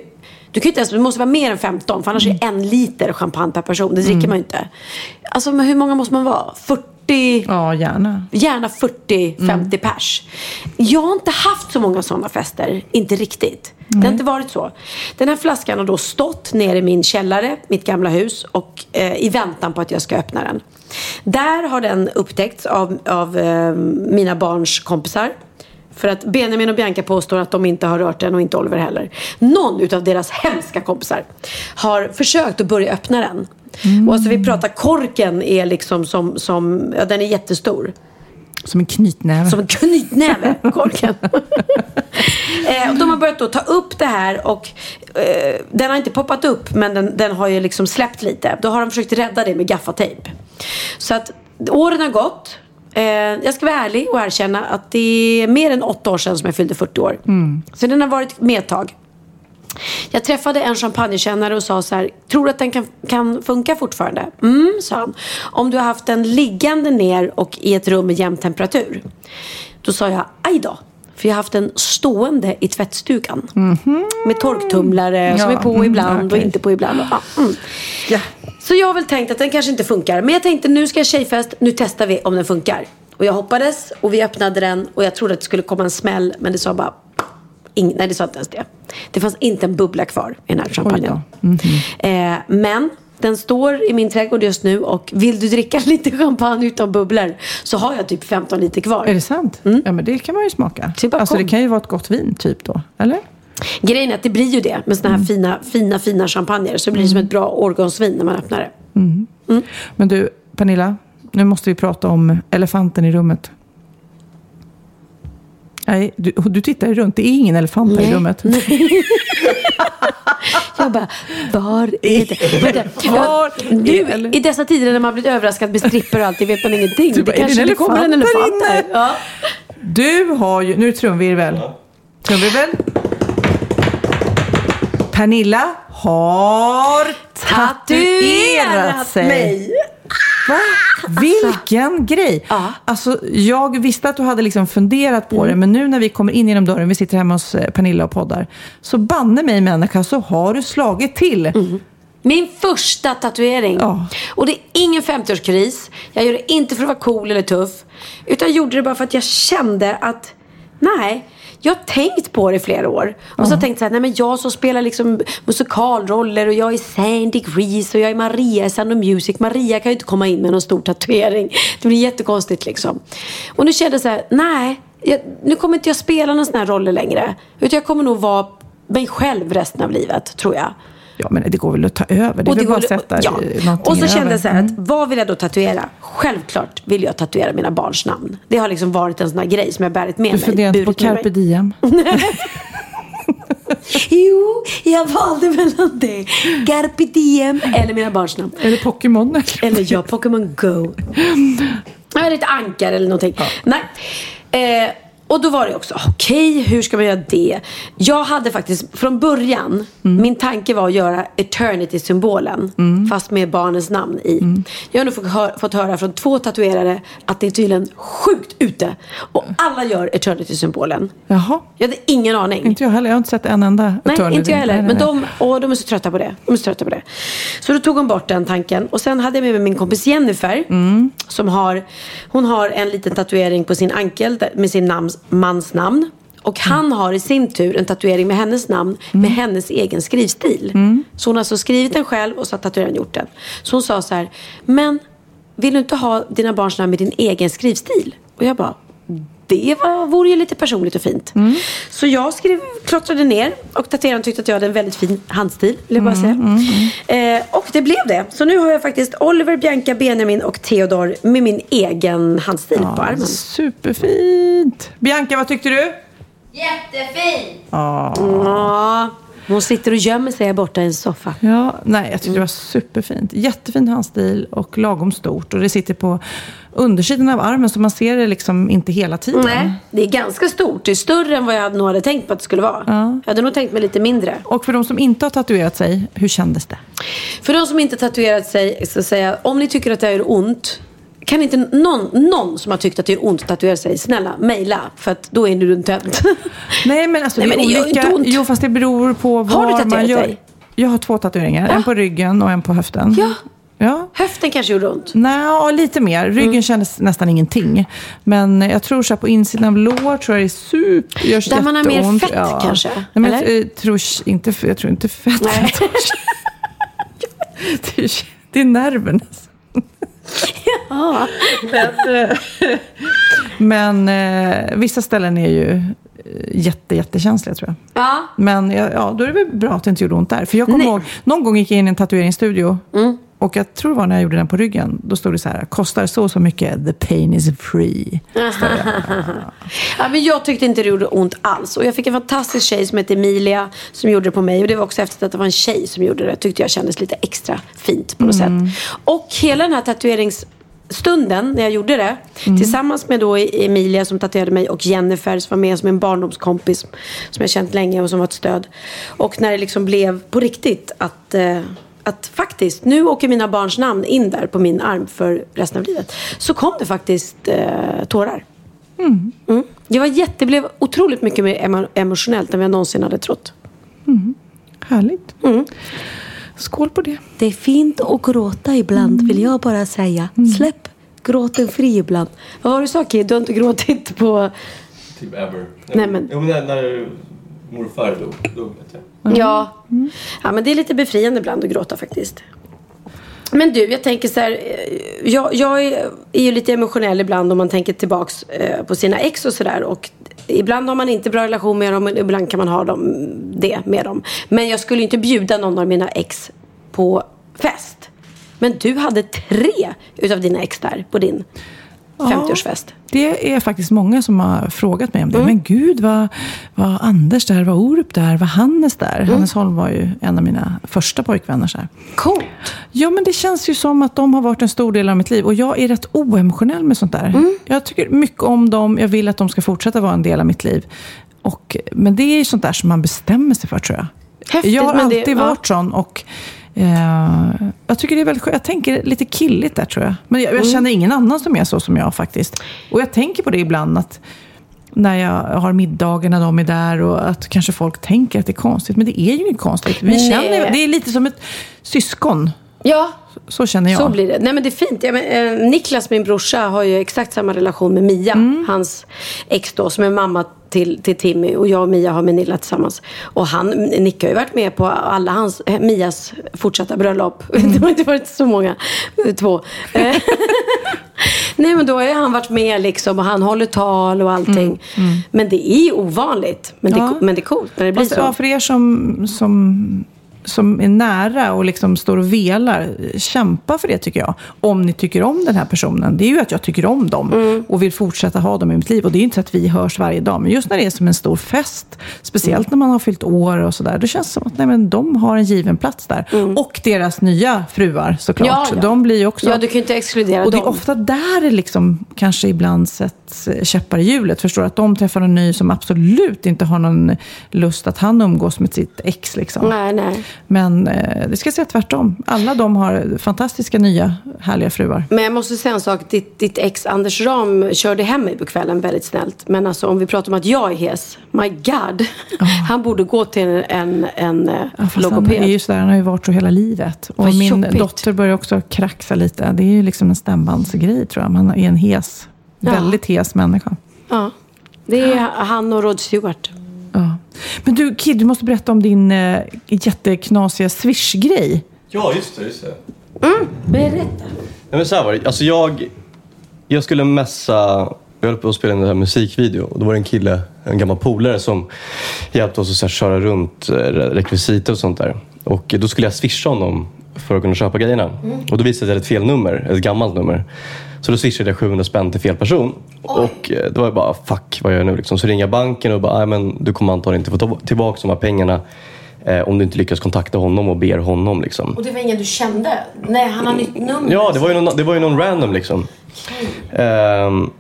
du, kan inte ens, du måste vara mer än 15 för annars är en liter champagne per person. Det dricker man ju inte. Alltså hur många måste man vara? 40? Ja, gärna. Gärna 40-50 pers. Jag har inte haft så många sådana fester. Inte riktigt. Det har inte varit så. Den här flaskan har då stått nere i min källare, mitt gamla hus, och eh, i väntan på att jag ska öppna den. Där har den upptäckts av, av eh, mina barns kompisar. För att Benjamin och Bianca påstår att de inte har rört den och inte Oliver heller. Någon utav deras hemska kompisar har försökt att börja öppna den. Och alltså vi pratar korken är liksom som, som ja, den är jättestor. Som en knytnäve. Som en knytnäve, korken. Eh, och de har börjat då ta upp det här och eh, den har inte poppat upp men den, den har ju liksom släppt lite. Då har de försökt rädda det med gaffatejp. Så att åren har gått. Eh, jag ska vara ärlig och erkänna att det är mer än åtta år sedan som jag fyllde 40 år. Så den har varit med ett tag. Jag träffade en champagnekännare och sa så här, tror du att den kan, kan funka fortfarande? Mm, sa han. Om du har haft den liggande ner och i ett rum med jämn temperatur. Då sa jag, aj då. För jag har haft den stående i tvättstugan. Med torktumlare som Ja, är på mm, ibland och okej. inte på ibland. Ja, mm. Ja. Så jag har väl tänkt att den kanske inte funkar. Men jag tänkte nu ska jag tjejfest, nu testar vi om den funkar. Och jag hoppades och vi öppnade den och jag trodde att det skulle komma en smäll. Men det sa bara, ing- nej det sa inte ens det. Det fanns inte en bubbla kvar i den här champagnen. Eh, men den står i min trädgård just nu och vill du dricka lite champagne utan bubblor så har jag typ 15 liter kvar. Är det sant? Ja, men det kan man ju smaka. Bara Alltså det kan ju vara ett gott vin typ då, eller? Grejen är att det blir ju det med såna här fina, fina, fina champagner. Så det blir som ett bra årgångsvin när man öppnar det. Men du, Pernilla, nu måste vi prata om elefanten i rummet. Nej, du, du tittar runt. Det är ingen elefant här i Nej. rummet. Jag bara, var är det? Vänta, Var jag, du, är ele- I dessa tider när man blivit överraskad med stripper och alltid vet man ingenting. Bara, är det kanske det kommer en elefant här. Ja. Du har ju... Nu är det trumvirvel. Trumvirvel. Pernilla har tatuerat sig. mig. Va? Vilken grej! Ja. Alltså, jag visste att du hade liksom funderat på Mm. det, men nu när vi kommer in genom dörren, vi sitter hemma hos eh, Pernilla och poddar, så banne mig människa så har du slagit till. Min första tatuering. Ja. Och det är ingen 50-årskris. Jag gör det inte för att vara cool eller tuff. Utan jag gjorde det bara för att jag kände att, nej. Jag har tänkt på det i flera år. Och så har jag tänkt så här, nej men jag som spelar liksom musikalroller och jag är Sandy Grease och jag är Maria i Sound of Music. Maria kan ju inte komma in med någon stor tatuering. Det blir jättekonstigt liksom. Och nu kände jag så här, nej. Jag, nu kommer inte jag spela någon sån här roller längre. Utan jag kommer nog vara mig själv resten av livet, tror jag. Ja, men det går väl att ta över. Det är väl bara att sätta ja. någonting Och så kände jag så här Mm. att vad vill jag då tatuera? Självklart vill jag tatuera mina barns namn. Det har liksom varit en sån här grej som jag bärit med Du mig. funderar inte på carpe diem? Jo, jag valde mellan det. Carpe diem eller mina barns namn. Det Pokémon? eller? Eller ja, Pokémon Go. Eller ett ankar eller någonting. Nej. Eh, och då var det också, okej, hur ska man göra det? Jag hade faktiskt från början, min tanke var att göra Eternity-symbolen. Fast med barnens namn i. Jag har nu fått, hö- fått höra från två tatuerare att det är tydligen sjukt ute. Och alla gör Eternity-symbolen. Jaha, Jag hade ingen aning. inte jag heller. Jag har inte sett en enda Nej, Eternity. inte jag heller. Nej, nej, Men nej. de, och de är så trötta på det. De är så trötta på det. Så då tog hon bort den tanken. Och sen hade jag med mig min kompis Jennifer. Mm. Som har, hon har en liten tatuering på sin ankel med sin namns, mans namn. Och Mm. han har i sin tur en tatuering med hennes namn med hennes egen skrivstil. Mm. Så hon har alltså skrivit den själv och så har tatueraren gjort den. Så hon sa så här, men vill du inte ha dina barns namn med din egen skrivstil? Och jag bara, det var, vore ju lite personligt och fint. Mm. Så jag skrev, klottrade ner och tatueraren tyckte att jag hade en väldigt fin handstil. Vill jag bara Mm, säga. Eh, och det blev det. Så nu har jag faktiskt Oliver, Bianca, Benjamin och Theodor med min egen handstil på armen. Superfint! Bianca, vad tyckte du? Jättefint! Ja, hon sitter och gömmer sig här borta i en soffa. Ja, nej, jag tyckte det var superfint. Jättefin handstil och lagom stort. Och det sitter på undersidan av armen så man ser det liksom inte hela tiden. Nej, det är ganska stort. Det är större än vad jag nog hade tänkt på att det skulle vara. Jag hade nog tänkt mig lite mindre. Och för de som inte har tatuerat sig, hur kändes det? För de som inte tatuerat sig, så säger jag, om ni tycker att det gör ont, kan inte någon, någon som har tyckt att det gör ont att tatuera sig, snälla, mejla. För att då är du en tönt. Nej, men alltså Nej, det är men det gör olika. inte ont. Jo, fast det beror på Har du var man gör. dig? Jag har två tatueringar. Ja. En på ryggen och en på höften. Ja. Ja. Höften kanske gjorde ont. Nej, ja, lite mer. Ryggen Mm. kändes nästan ingenting. Men jag tror så på insidan av lår tror jag det är super, görs Där man har mer fett kanske, Nej, men jag, eller? eh, tror inte, jag tror inte fett. Nej. Jag det, är, det är nerverna. Ja. Men, men eh, vissa ställen är ju eh, jätte, jättekänsliga tror jag. ja. Men ja, ja, då är det väl bra att det inte gjorde ont där. För jag kommer ihåg, någon gång gick jag in i en tatueringsstudio. Och jag tror det var när jag gjorde den på ryggen. Då stod det så här, kostar så så mycket, the pain is free. Ja, men jag tyckte inte det gjorde ont alls. Och jag fick en fantastisk tjej som hette Emilia som gjorde det på mig. Och det var också efter att det var en tjej som gjorde det. Tyckte jag kändes lite extra fint på något sätt. Och hela den här tatueringsstunden när jag gjorde det. Tillsammans med då Emilia som tatuerade mig och Jennifer som var med som en barndomskompis. Som jag känt länge och som var ett stöd. Och när det liksom blev på riktigt att eh, att faktiskt, nu åker mina barns namn in där på min arm för resten av livet. Så kom det faktiskt eh, tårar. Mm. Det var jätte, det blev otroligt mycket mer emo- emotionellt än vad jag någonsin hade trott. Härligt. Skål på det. Det är fint att gråta ibland vill jag bara säga. Släpp gråten fri ibland. Vad var du sa Kid? Du har inte gråtit på... Typ ever. Nej, men- Jo men när, när morfar dog, dog vet jag. Mm. Ja. ja, men det är lite befriande ibland att gråta faktiskt. Men du, jag tänker så här. Eh, jag, jag är, är ju lite emotionell ibland om man tänker tillbaks eh, på sina ex och sådär. Och ibland har man inte bra relation med dem, men ibland kan man ha dem, det med dem. Men jag skulle ju inte bjuda någon av mina ex på fest. Men du hade tre utav dina ex där på din 50-årsfest. Det är faktiskt många som har frågat mig om det. Men gud, vad var Anders där? Var Orup där? Var Hannes där? Hannes Holm var ju en av mina första pojkvänner. Så här. Coolt. Ja, men det känns ju som att de har varit en stor del av mitt liv. Och jag är rätt oemotionell med sånt där. Mm. Jag tycker mycket om dem. Jag vill att de ska fortsätta vara en del av mitt liv. Och, men det är ju sånt där som man bestämmer sig för, tror jag. Häftigt, jag har men det- alltid ja. varit sån. Och, eh, jag tycker det är väldigt skönt. Jag tänker lite killigt där, tror jag. Men jag, jag Mm. känner ingen annan som är så som jag faktiskt. Och jag tänker på det ibland. att när jag har middagar när de är där och att kanske folk tänker att det är konstigt. Men det är ju inget konstigt. Vi Nej. känner, det är lite som ett syskon. Ja, Så känner jag. Så blir det. Nej men det är fint. Ja, men, eh, Niklas, min brorsa, har ju exakt samma relation med Mia. Mm. Hans ex då, som är mamma till, till Timmy. Och jag och Mia har med Nilla tillsammans. Och han, Nick har ju varit med på alla hans, eh, Mias fortsatta bröllop. Mm. Det har inte varit så många. eh, Två. Eh, Nej men då har ju han varit med liksom och han håller tal och allting. Men det är ovanligt. Men, Mm, Ja. det, men det är coolt när det blir Fast, så. ja, för er som, som, som är nära och liksom står och velar, kämpa för det tycker jag. Om ni tycker om den här personen. Det är ju att jag tycker om dem Mm. och vill fortsätta ha dem i mitt liv. Och det är ju inte så att vi hörs varje dag. Men just när det är som en stor fest, speciellt Mm. när man har fyllt år och sådär. Då känns det som att nej, men de har en given plats där. Och deras nya fruar såklart. Mm. Ja, ja. De blir ju också... Ja, du kan ju inte exkludera Och det är dem. ofta där det liksom kanske ibland sätts käppar i hjulet. Förstår? Att de träffar en ny som absolut inte har någon lust att han umgås med sitt ex. Liksom. Nej, nej. Men eh, det ska säga tvärtom. Alla de har fantastiska nya härliga fruar. Men jag måste säga en sak. Ditt, ditt ex Anders Ram körde hem mig på kvällen väldigt snällt. Men alltså om vi pratar om att jag är hes. My God. Han borde gå till en, en, en eh, Ja, fast han logoped. är ju sådär, han har ju varit så hela livet. Och Vad min jobbigt. dotter börjar också kraxa lite. Det är ju liksom en stämbandsgrej tror jag. Man är en hes, Ja. väldigt hes människa. Ja. Det är han och Rod Stewart. Men du Kid, du måste berätta om din eh, jätteknasiga swish-grej. Ja, just det. Just det. Berätta. Nej, men så här var det. Alltså jag, jag skulle messa, jag höll på att spela in en här musikvideo och då var det en kille, en gammal polare som hjälpte oss att så här, köra runt eh, rekvisita och sånt där. Och då skulle jag swisha honom för att kunna köpa grejerna. Och då visade det sig att det var ett fel nummer, ett gammalt nummer. Så då swishade jag 700 spänn till fel person. Och eh, då var jag bara, fuck vad gör jag nu? Liksom. Så ringer jag banken och bara, nej men du kommer antagligen inte få tillbaka de här pengarna eh, om du inte lyckas kontakta honom och ber honom. Liksom. Och det var ingen du kände? Nej, han har nytt nummer. Ja, det var ju någon, det var ju någon random liksom. Ehm,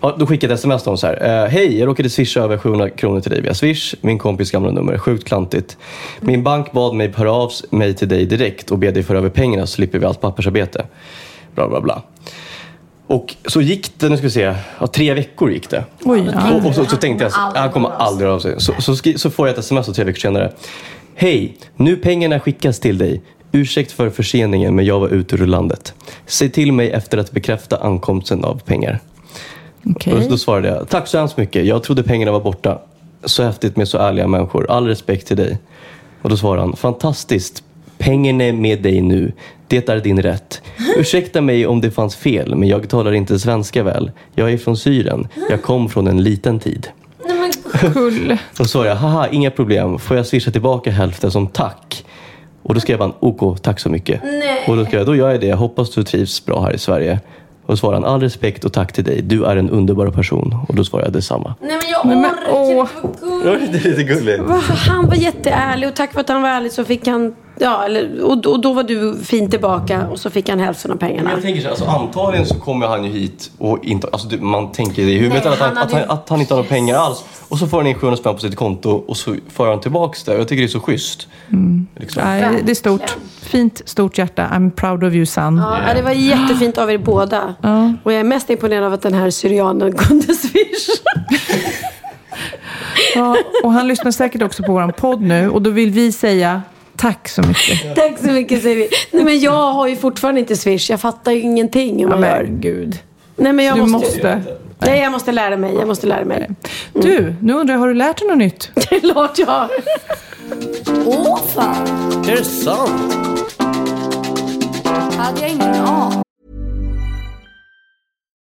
ja, då skickade jag ett sms till honom så här. Eh, Hej, jag råkade swisha över 700 kronor till dig via swish. Min kompis gamla nummer. Sjukt klantigt. Min bank bad mig höra av mig till dig direkt och be dig föra över pengarna så slipper vi allt pappersarbete. Bla, bla, bla. Och så gick det, nu ska vi se, ja, tre veckor gick det. Oj, ja. Och, och så, så tänkte jag, han kommer aldrig höra av sig. Så, så, skri, så får jag ett sms tre veckor senare. Hej, nu pengarna skickas till dig. Ursäkt för förseningen men jag var ute ur landet. Säg till mig efter att bekräfta ankomsten av pengar. Okej. Och då svarade jag, tack så hemskt mycket. Jag trodde pengarna var borta. Så häftigt med så ärliga människor. All respekt till dig. Och då svarade han, fantastiskt. Pengarna är med dig nu. Det är din rätt. Ursäkta mig om det fanns fel, men jag talar inte svenska väl. Jag är från Syrien. Jag kom från en liten tid. Kull. Då sa jag, haha, inga problem. Får jag swisha tillbaka hälften som tack? Och då skrev han OK, tack så mycket. Och då skrev jag, då gör jag det. Jag hoppas du trivs bra här i Sverige. Och svarade han, all respekt och tack till dig. Du är en underbar person. Och då svarade jag detsamma. Nej men jag Men- men- orkar inte. vad gulligt. Det är lite gulligt. Han var jätteärlig och tack för att han var ärlig så fick han, ja, eller, och, och då var du fin tillbaka och så fick han hälften av Men pengarna. jag tänker så här, alltså, antagligen så kommer han ju hit och inte, alltså, man tänker det i huvudet Nej, att, han, han att, han, att han inte har några pengar alls. Och så får han in 700 spänn på sitt konto och så för han tillbaks det. Jag tycker det är så schysst. Liksom. Nej, det är stort. Fint, stort hjärta. I'm proud of you, son. Ja, det var jättefint av er båda. Och jag är mest imponerad av att den här syrianen kunde swisha. Ja, och han lyssnar säkert också på vår podd nu. Och då vill vi säga tack så mycket. Tack så mycket säger vi. Nej men jag har ju fortfarande inte swish. Jag fattar ju ingenting hur Ja, man gör. men gud. Nej men jag Du måste. måste. Nej jag måste lära mig. Jag måste lära mig. Du, nu undrar jag, har du lärt dig något nytt? Det är klart jag har. Åh fan, Är det sant? hade jag ingen aning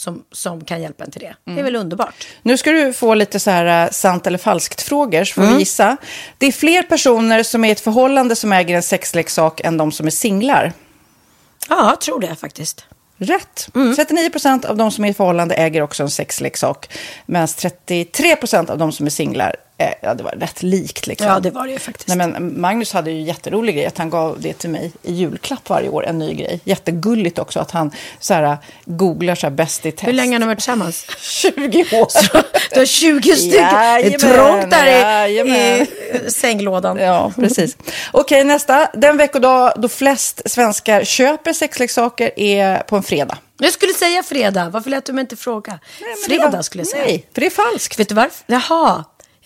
som, som kan hjälpa en till det. Det är väl underbart. Nu ska du få lite så här eh, sant eller falskt-frågor, så får Mm. vi gissa. Det är fler personer som är i ett förhållande som äger en sexleksak än de som är singlar. Ja, jag tror det faktiskt. Rätt. Mm. 39 procent av de som är i förhållande äger också en sexleksak. Medan 33 procent av de som är singlar, eh, ja det var rätt likt liksom. Ja, det var det ju faktiskt. Nej, men Magnus hade ju jätterolig grej att han gav det till mig i julklapp varje år, en ny grej. Jättegulligt också att han så här, googlar så här bäst i test. Hur länge har ni varit tillsammans? 20 år. Du har 20 stycken. Det är Jajamän, trångt där jajamän. i sänglådan. Ja, precis. Okej, nästa. Den veckodag då flest svenskar köper sexleksaker är på en fredag. Jag skulle säga fredag. Varför lät du mig inte fråga? det fredag var- skulle jag säga. nej, för det är falskt. Vet du varför? Jaha.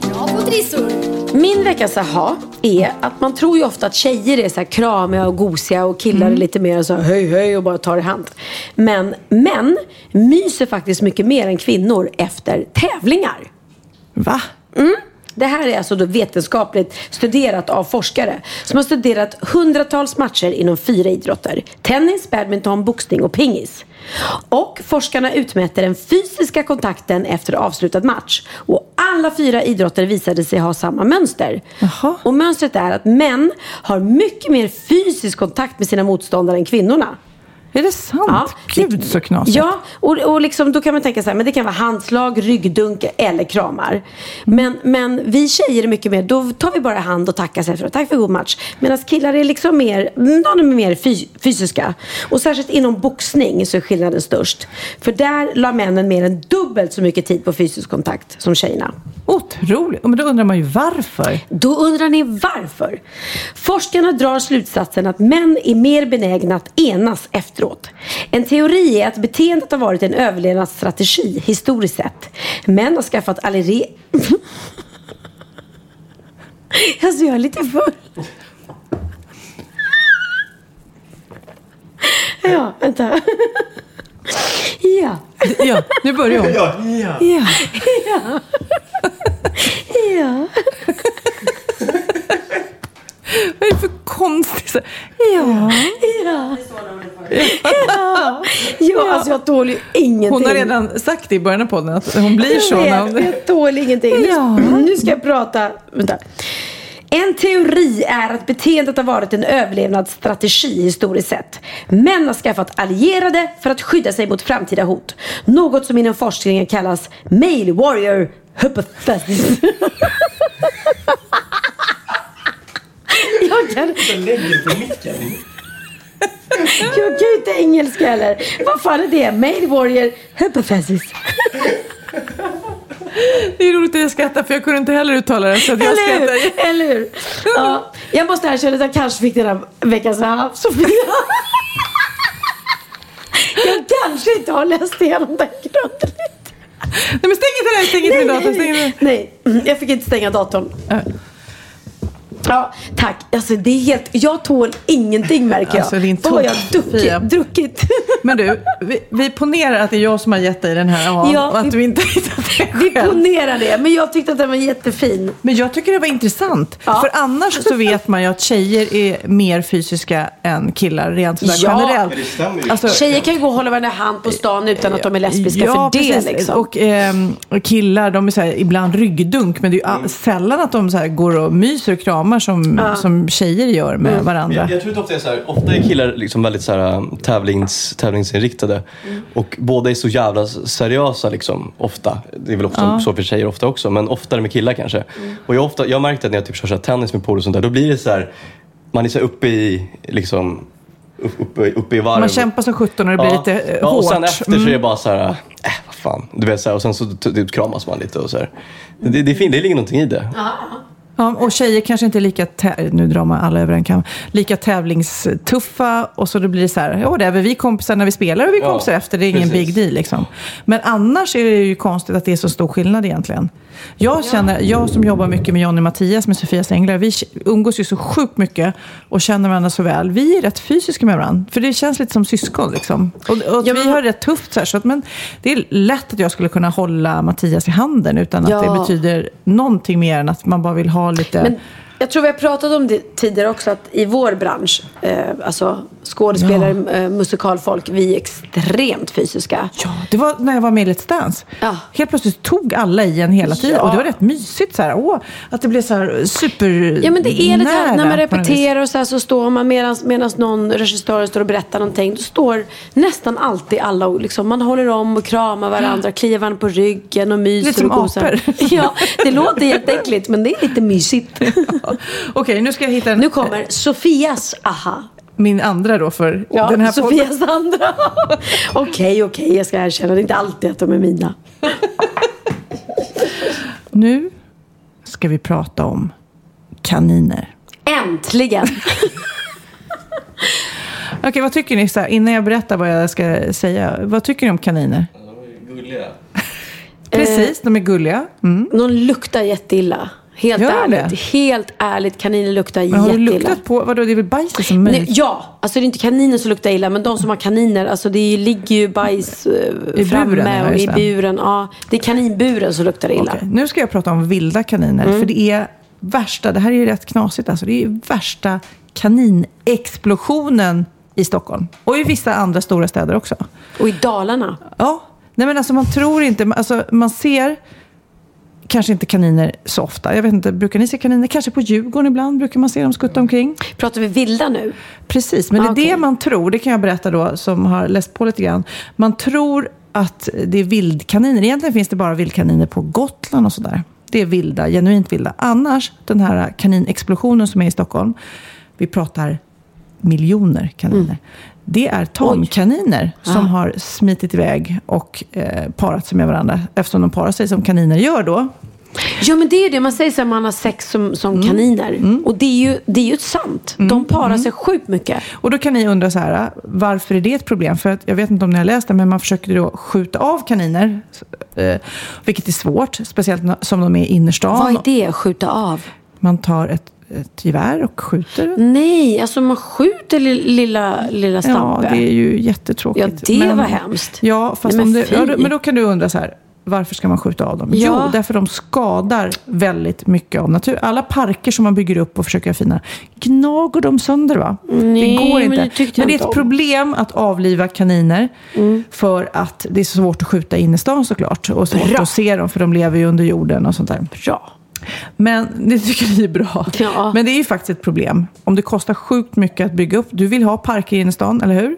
Bra på trissor. Min veckas aha är att man tror ju ofta att tjejer är så här kramiga och gosiga och killar är lite mer så här höj höj och bara tar i hand. Men män myser faktiskt mycket mer än kvinnor efter tävlingar. Va? Mm. Det här är alltså då vetenskapligt studerat av forskare som har studerat hundratals matcher inom fyra idrotter. Tennis, badminton, boxning och pingis. Och forskarna utmäter den fysiska kontakten efter avslutad match. Och alla fyra idrotter visade sig ha samma mönster. Och mönstret är att män har mycket mer fysisk kontakt med sina motståndare än kvinnorna. Är det sant? Gud så knasigt. Ja, och, och liksom, då kan man tänka så här, men det kan vara handslag, ryggdunk eller kramar. Men, men vi tjejer är mycket mer, då tar vi bara hand och tackar sig efteråt. Tack för god match. Medan killar är liksom mer, de är mer fy, fysiska. Och särskilt inom boxning så är skillnaden störst. För där la männen mer än dubbelt så mycket tid på fysisk kontakt som tjejerna. Otroligt. Men då undrar man ju varför. Då undrar ni varför? Forskarna drar slutsatsen att män är mer benägna att enas efteråt. En teori är att beteendet har varit en överlevnadsstrategi historiskt sett. Män har skaffat allergi... alltså jag är lite full. ja, vänta. ja. Ja, nu börjar hon. Ja, ja. Ja. ja. Vad är det för konstigt? Ja. Ja. Ja. ja, alltså jag tål ju ingenting. Hon har redan sagt det i början av podden att hon blir så. Jag vet, hon... jag tål ingenting. Ja. Nu ska jag prata. Vänta. En teori är att beteendet har varit en överlevnadsstrategi historiskt sett. Män har skaffat allierade för att skydda sig mot framtida hot. Något som inom forskningen kallas male warrior hypothesis. jag kan... Jag kan ju inte engelska heller. Vad fan är det? Male warrior hypothesis. Det är roligt att jag skrattar för jag kunde inte heller uttala det. Så att jag Eller skrattar. hur? Eller hur? Ja, jag måste erkänna att jag kanske fick den här veckans hav, Sofia. Jag kanske inte har läst igenom den grundligt. Nej men stäng inte den, stäng inte min dator. Nej, nej, jag fick inte stänga datorn. Ja, tack. Alltså, det är helt, jag tål ingenting märker jag. Alltså, din Vad har jag druckit? druckit? Men du, vi, vi ponerar att det är jag som har gett dig den här ja, Ja, och att vi- du inte Vi ponerar det, men jag tyckte att den var jättefin. Men jag tycker det var intressant. Ja. För annars så vet man ju att tjejer är mer fysiska än killar rent sådär Ja. generellt. Det. Alltså, Tjejer kan ju gå och hålla varandra i hand på stan utan att de är lesbiska ja, för det. precis. Liksom. Och ehm, killar, de är så här, ibland ryggdunk, men det är ju Mm. sällan att de så här, går och myser och kramar som, som tjejer gör med Mm. varandra. Jag, jag tror att ofta är så här, ofta är killar liksom väldigt så här, um, tävlings, tävlingsinriktade. Och båda är så jävla seriösa liksom, ofta. Det är väl ofta så för tjejer ofta också, men oftare med killar kanske. Och jag, ofta, jag har märkt att när jag typ kör så här, tennis med polare och sånt där, då blir det så här, man är så här uppe i, liksom, upp- uppe, uppe i varv. Man kämpar som sjutton och det blir lite eh, ja, och sen hårt. efter så är Mm. det bara så här, äh, vad fan. Du vet, så här, och sen så typ kramas man lite och så här. Det, det är fint, det ligger någonting i det. Ja, och tjejer kanske inte är lika, nu drar man alla över en kam, lika tävlingstuffa och så då blir det så här, ja vi är kompisar när vi spelar och vi Ja, kompisar efter, det är ingen precis. big deal liksom. Men annars är det ju konstigt att det är så stor skillnad egentligen. Jag känner, jag som jobbar mycket med Johnny och Mattias med Sofias Änglar, vi umgås ju så sjukt mycket och känner varandra så väl. Vi är rätt fysiska med varandra, för det känns lite som syskon liksom. Och, och Ja, vi har det rätt tufft så här, så att, men det är lätt att jag skulle kunna hålla Mattias i handen utan att Ja. det betyder någonting mer än att man bara vill ha lite... Men jag tror vi har pratat om det tidigare också att i vår bransch, eh, alltså skådespelare, eh, musikalfolk, vi är extremt fysiska. Ja, det var när jag var med i Let's Dance. Ja. Helt plötsligt tog alla i en hela tiden. Ja. Och det var rätt mysigt. Så här. Åh, att det blev så här super Ja men det är lite här, när man repeterar och så här så står man medan någon regissör står och berättar någonting. Då står nästan alltid alla och liksom, man håller om och kramar varandra, kliar varandra på ryggen och myser Lite som och gosar. apor. Ja, det låter jätteäckligt men det är lite mysigt. Okej, nu ska jag hitta en, Nu kommer Sofias aha. min andra då för Ja, den här podden. Sofias andra. Okej, okej, jag ska erkänna. Det är inte alltid att de är mina. Nu ska vi prata om kaniner. Äntligen! Okej, vad tycker ni? Så här, innan jag berättar vad jag ska säga. Vad tycker ni om kaniner? Gulliga. Precis, de är gulliga. Mm. De luktar jätteilla. Helt Gör ärligt. det? Helt ärligt, kaniner luktar Men har du jätteilla. luktat på, vadå, det är väl bajset som Nej, ja, alltså det är inte kaniner som luktar illa, men de som har kaniner, alltså det ligger ju bajs eh, I framme buren, och i buren. Ja, det är kaninburen som luktar illa. Okej, Nu ska jag prata om vilda kaniner. Mm. För det är värsta, det här är ju rätt knasigt alltså. Det är värsta kaninexplosionen i Stockholm. Och i vissa andra stora städer också. Och i Dalarna. Ja, nej men alltså man tror inte, alltså man ser kanske inte kaniner så ofta. Jag vet inte, brukar ni se kaniner? Kanske på Djurgården ibland brukar man se dem skutta omkring. Pratar vi vilda nu? Precis, men det är Ah, okej. det man tror. Det kan jag berätta då som har läst på lite grann. Man tror att det är vildkaniner. Egentligen finns det bara vildkaniner på Gotland och sådär. Det är vilda, genuint vilda. Annars, den här kaninexplosionen som är i Stockholm. Vi pratar miljoner kaniner. Mm. Det är tamkaniner som har smitit iväg och eh, parat sig med varandra. Eftersom de parar sig som kaniner gör då. Ja men det är det, man säger här, man har sex som, som Mm. kaniner. Och det är ju, det är ju sant. De parar sig sjukt mycket. Och då kan ni undra så här, varför är det ett problem? För att, jag vet inte om ni har läst det, men man försöker då skjuta av kaniner. Eh, vilket är svårt, speciellt som de är i innerstan. Vad är det, skjuta av? Man tar ett, ett gevär och skjuter. Nej, alltså man skjuter li- lilla, lilla Ja, Stampe. det är ju jättetråkigt. Ja, det var hemskt. Ja, fast Nej, om men det, ja, men då kan du undra så här. Varför ska man skjuta av dem? Ja. Jo, därför de skadar väldigt mycket av natur. Alla parker som man bygger upp och försöker göra fina, gnager de sönder va? Nej, det går men inte. det tyckte jag men det är ett om. problem att avliva kaniner. För att det är så svårt att skjuta in i stan såklart. Och svårt Bra. att se dem för de lever ju under jorden och sånt där. Bra. Men det tycker vi är bra. Ja. Men det är ju faktiskt ett problem. Om det kostar sjukt mycket att bygga upp. Du vill ha parker i innerstan, eller hur?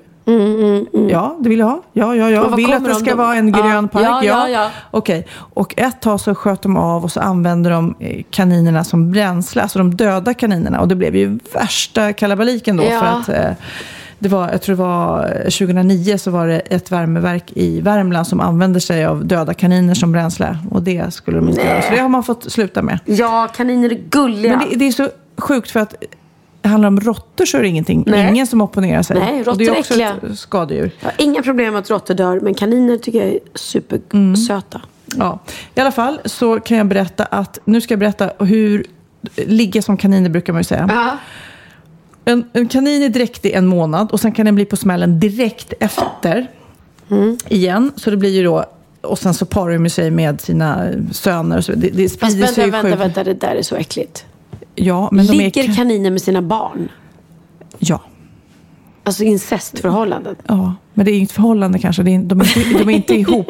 Ja, det vill jag ha. Ja, ja, ja. vad Vill att det de ska då? vara en Ja. grön park? Ja, ja, ja. Okej. Och ett tag så sköt de av och så använde de eh, kaninerna som bränsle. Alltså de döda kaninerna. Och det blev ju värsta kalabaliken då. Ja. För att eh, det var, jag tror det var eh, 2009 så var det ett värmeverk i Värmland som använde sig av döda kaniner som bränsle. Och det skulle de inte göra. Så det har man fått sluta med. Ja, kaniner är gulliga. Men det, det är så sjukt för att det handlar om råttor så är det ingenting. Nej. Ingen som opponerar sig. Nej, råttor är också äckliga. ett skadedjur. Jag har inga problem med att råttor dör, men kaniner tycker jag är supersöta. Ja. I alla fall så kan jag berätta att, nu ska jag berätta hur, ligga som kaniner brukar man ju säga. Ja. En, en kanin är dräktig en månad och sen kan den bli på smällen direkt efter. Mm. Igen, så det blir ju då, och sen så parar de sig med sina söner och så. Det, det sprider sig vänta, ju vänta, sjukt. vänta, det där är så äckligt. Ja, men de Ligger är... kaniner med sina barn? Ja. Alltså incestförhållanden? Ja, men det är inget förhållande kanske. Är, de, är inte, de är inte ihop.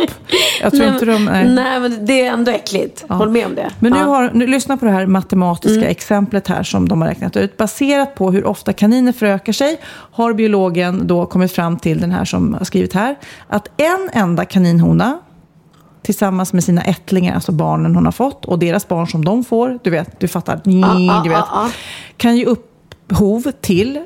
Jag tror inte de... nej. nej, men det är ändå äckligt. Håll med om det. Men nu Ja. har, nu, lyssna på det här matematiska Mm. exemplet här som de har räknat ut. Baserat på hur ofta kaniner förökar sig har biologen då kommit fram till den här som har skrivit här. Att en enda kaninhona tillsammans med sina ättlingar, alltså barnen hon har fått och deras barn som de får, du vet, du fattar, Ja, du ja, vet, ja, ja. kan ge upphov till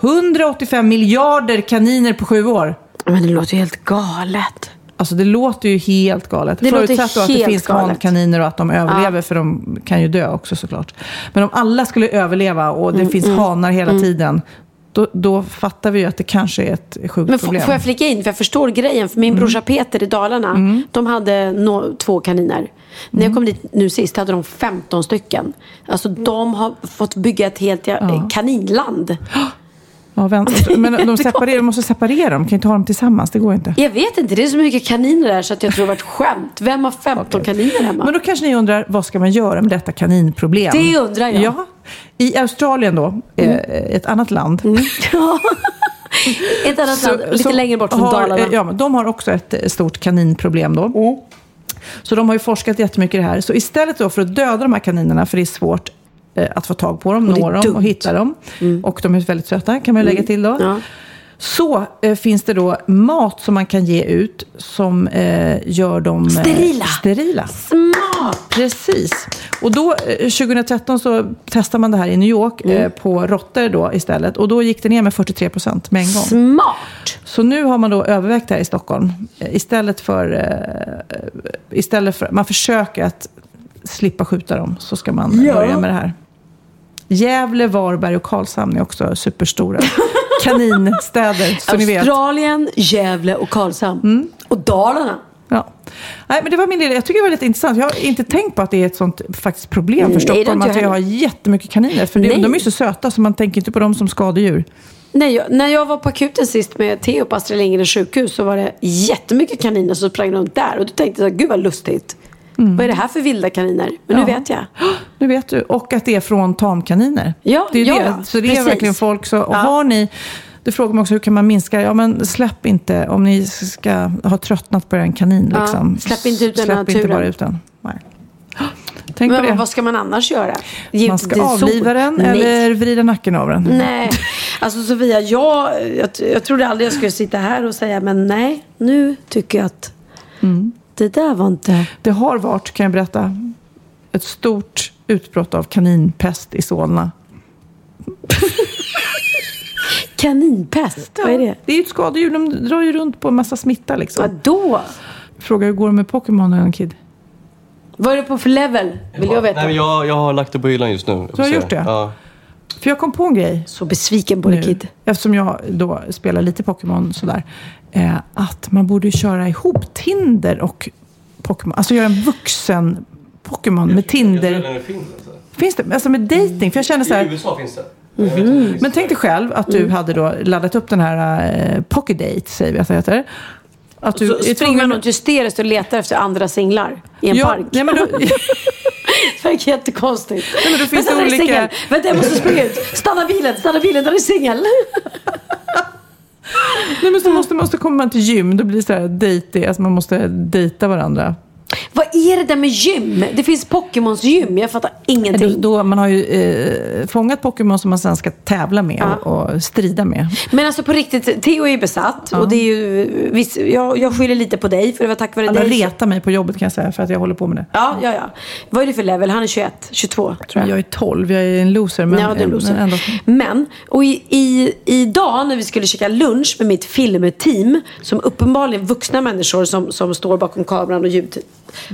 185 miljarder kaniner på sju år. Men det låter ju helt galet. Alltså det låter ju helt galet. Det Förutsatt då att det finns hankaniner och att de överlever, för de kan ju dö också såklart. Men om alla skulle överleva och det Mm, finns mm, hanar hela mm. tiden, då, då fattar vi ju att det kanske är ett sjukt Men problem. får jag flika in, för jag förstår grejen. För min brorsa Peter i Dalarna, de hade no- två kaniner. När jag kom dit nu sist hade de 15 stycken. Alltså de har fått bygga ett helt ja. kaninland. Ja. Men de, separerar, de måste separera dem, kan inte ha dem tillsammans, det går inte. Jag vet inte, det är så mycket kaniner där så att jag tror det var ett skämt. Vem har 15 kaniner hemma? Men då kanske ni undrar, vad ska man göra med detta kaninproblem? Det undrar jag. Ja. I Australien då, eh, ett annat land, Ja. Ett annat land, lite längre bort från har, Dalarna. Ja, de har också ett eh, stort kaninproblem då. Mm. Så de har ju forskat jättemycket i det här. Så istället då för att döda de här kaninerna, för det är svårt eh, att få tag på dem, Och nå dem dumt. och hitta dem. Och de är väldigt söta, kan man lägga till då. Ja. Så eh, finns det då mat som man kan ge ut som eh, gör dem eh, Sterila. sterila. Smart! Precis. Och då, eh, 2013 så testade man det här i New York Mm. eh, på råttor då istället. Och då gick det ner med 43 procent med en gång. Smart! Så nu har man då övervägt det här i Stockholm. Eh, Istället för, eh, istället för, man försöker att slippa skjuta dem, så ska man Ja. börja med det här. Gävle, Varberg och Karlshamn är också superstora kaninstäder, så ni vet. Mm. Australien, Gävle och Karlshamn. Och Dalarna. Ja. Nej, men det var min lilla, jag tycker det var lite intressant. Jag har inte tänkt på att det är ett sånt faktiskt problem för Nej, Stockholm. Att jag vi har jättemycket kaniner. För Nej. de är så söta så man tänker inte på dem som skadedjur. Nej, jag, när jag var på akuten sist med Theo på Astrid Lindgrens sjukhus så var det jättemycket kaniner som sprang runt där. Och då tänkte jag, gud vad lustigt. Vad är det här för vilda kaniner? Men nu Mm. Ja. vet jag. Nu vet du. Och att det är från tamkaniner. Ja, det är ja, det. Så det är precis. verkligen folk. Så, och Ja. har ni, det frågar man också, hur kan man minska? Ja, men släpp inte, om ni ska ha tröttnat på en kanin. Ja, Liksom. släpp inte ut den Släpp inte bara ut den. Nej. Tänk på Men det. vad ska man annars göra? Ge Man ska avliva den Nej. eller vrida nacken av den. Nej, alltså Sofia, jag, jag, jag trodde aldrig jag skulle sitta här och säga men nej, nu tycker jag att Mm. Det där var inte... Det har varit, kan jag berätta, ett stort utbrott av kaninpest i Solna. Kaninpest, vad är det? Det är ett skadedjur, de drar ju runt på en massa smitta liksom. Vadå? Fråga hur går det med Pokémon, Kid? Vad är det på för level? Vill jag veta. Nej, men jag, jag har lagt det på hyllan just nu. Jag Du har se. gjort det? Ja. För jag kom på en grej. Så besviken på dig Kid. Eftersom jag då spelar lite Pokémon sådär. Eh, att man borde köra ihop Tinder och Pokémon. Alltså göra en vuxen Pokémon med Tinder. det finns alltså. Finns det? Alltså med dating. För jag känner så här. USA finns det. Men tänk dig själv att du hade då laddat upp den här eh, Pocket Date, säger vi att det heter. Att du Så är springer man runt hysteriskt och letar efter andra singlar i en ja, park. Nej, men då, Det verkar jättekonstigt. Nej, men då finns Vänta, det där är olika- singel. Vänta, jag måste springa ut. Stanna bilen, stanna bilen, där är singel. nej, men så måste, måste komma till gym, då blir det så här dejtig, alltså man måste dejta varandra. Vad är det där med gym? Det finns Pokémons gym, jag fattar Då, ingenting. då, man har ju eh, fångat Pokémon som man sen ska tävla med Ja. och, och strida med. Men alltså på riktigt, Theo är ju besatt. Och det är ju, viss, jag, jag skyller lite på dig, för det var tack vare Alla dig. som- retar mig på jobbet kan jag säga för att jag håller på med det. Ja, ja, ja. Vad är det för level? Han är 21, 22 tror jag. Jag är 12, jag är en loser. Men, ja, det är loser. men ändå. Men, och i, i, idag när vi skulle käka lunch med mitt filmteam, som uppenbarligen vuxna människor som, som står bakom kameran och ljud,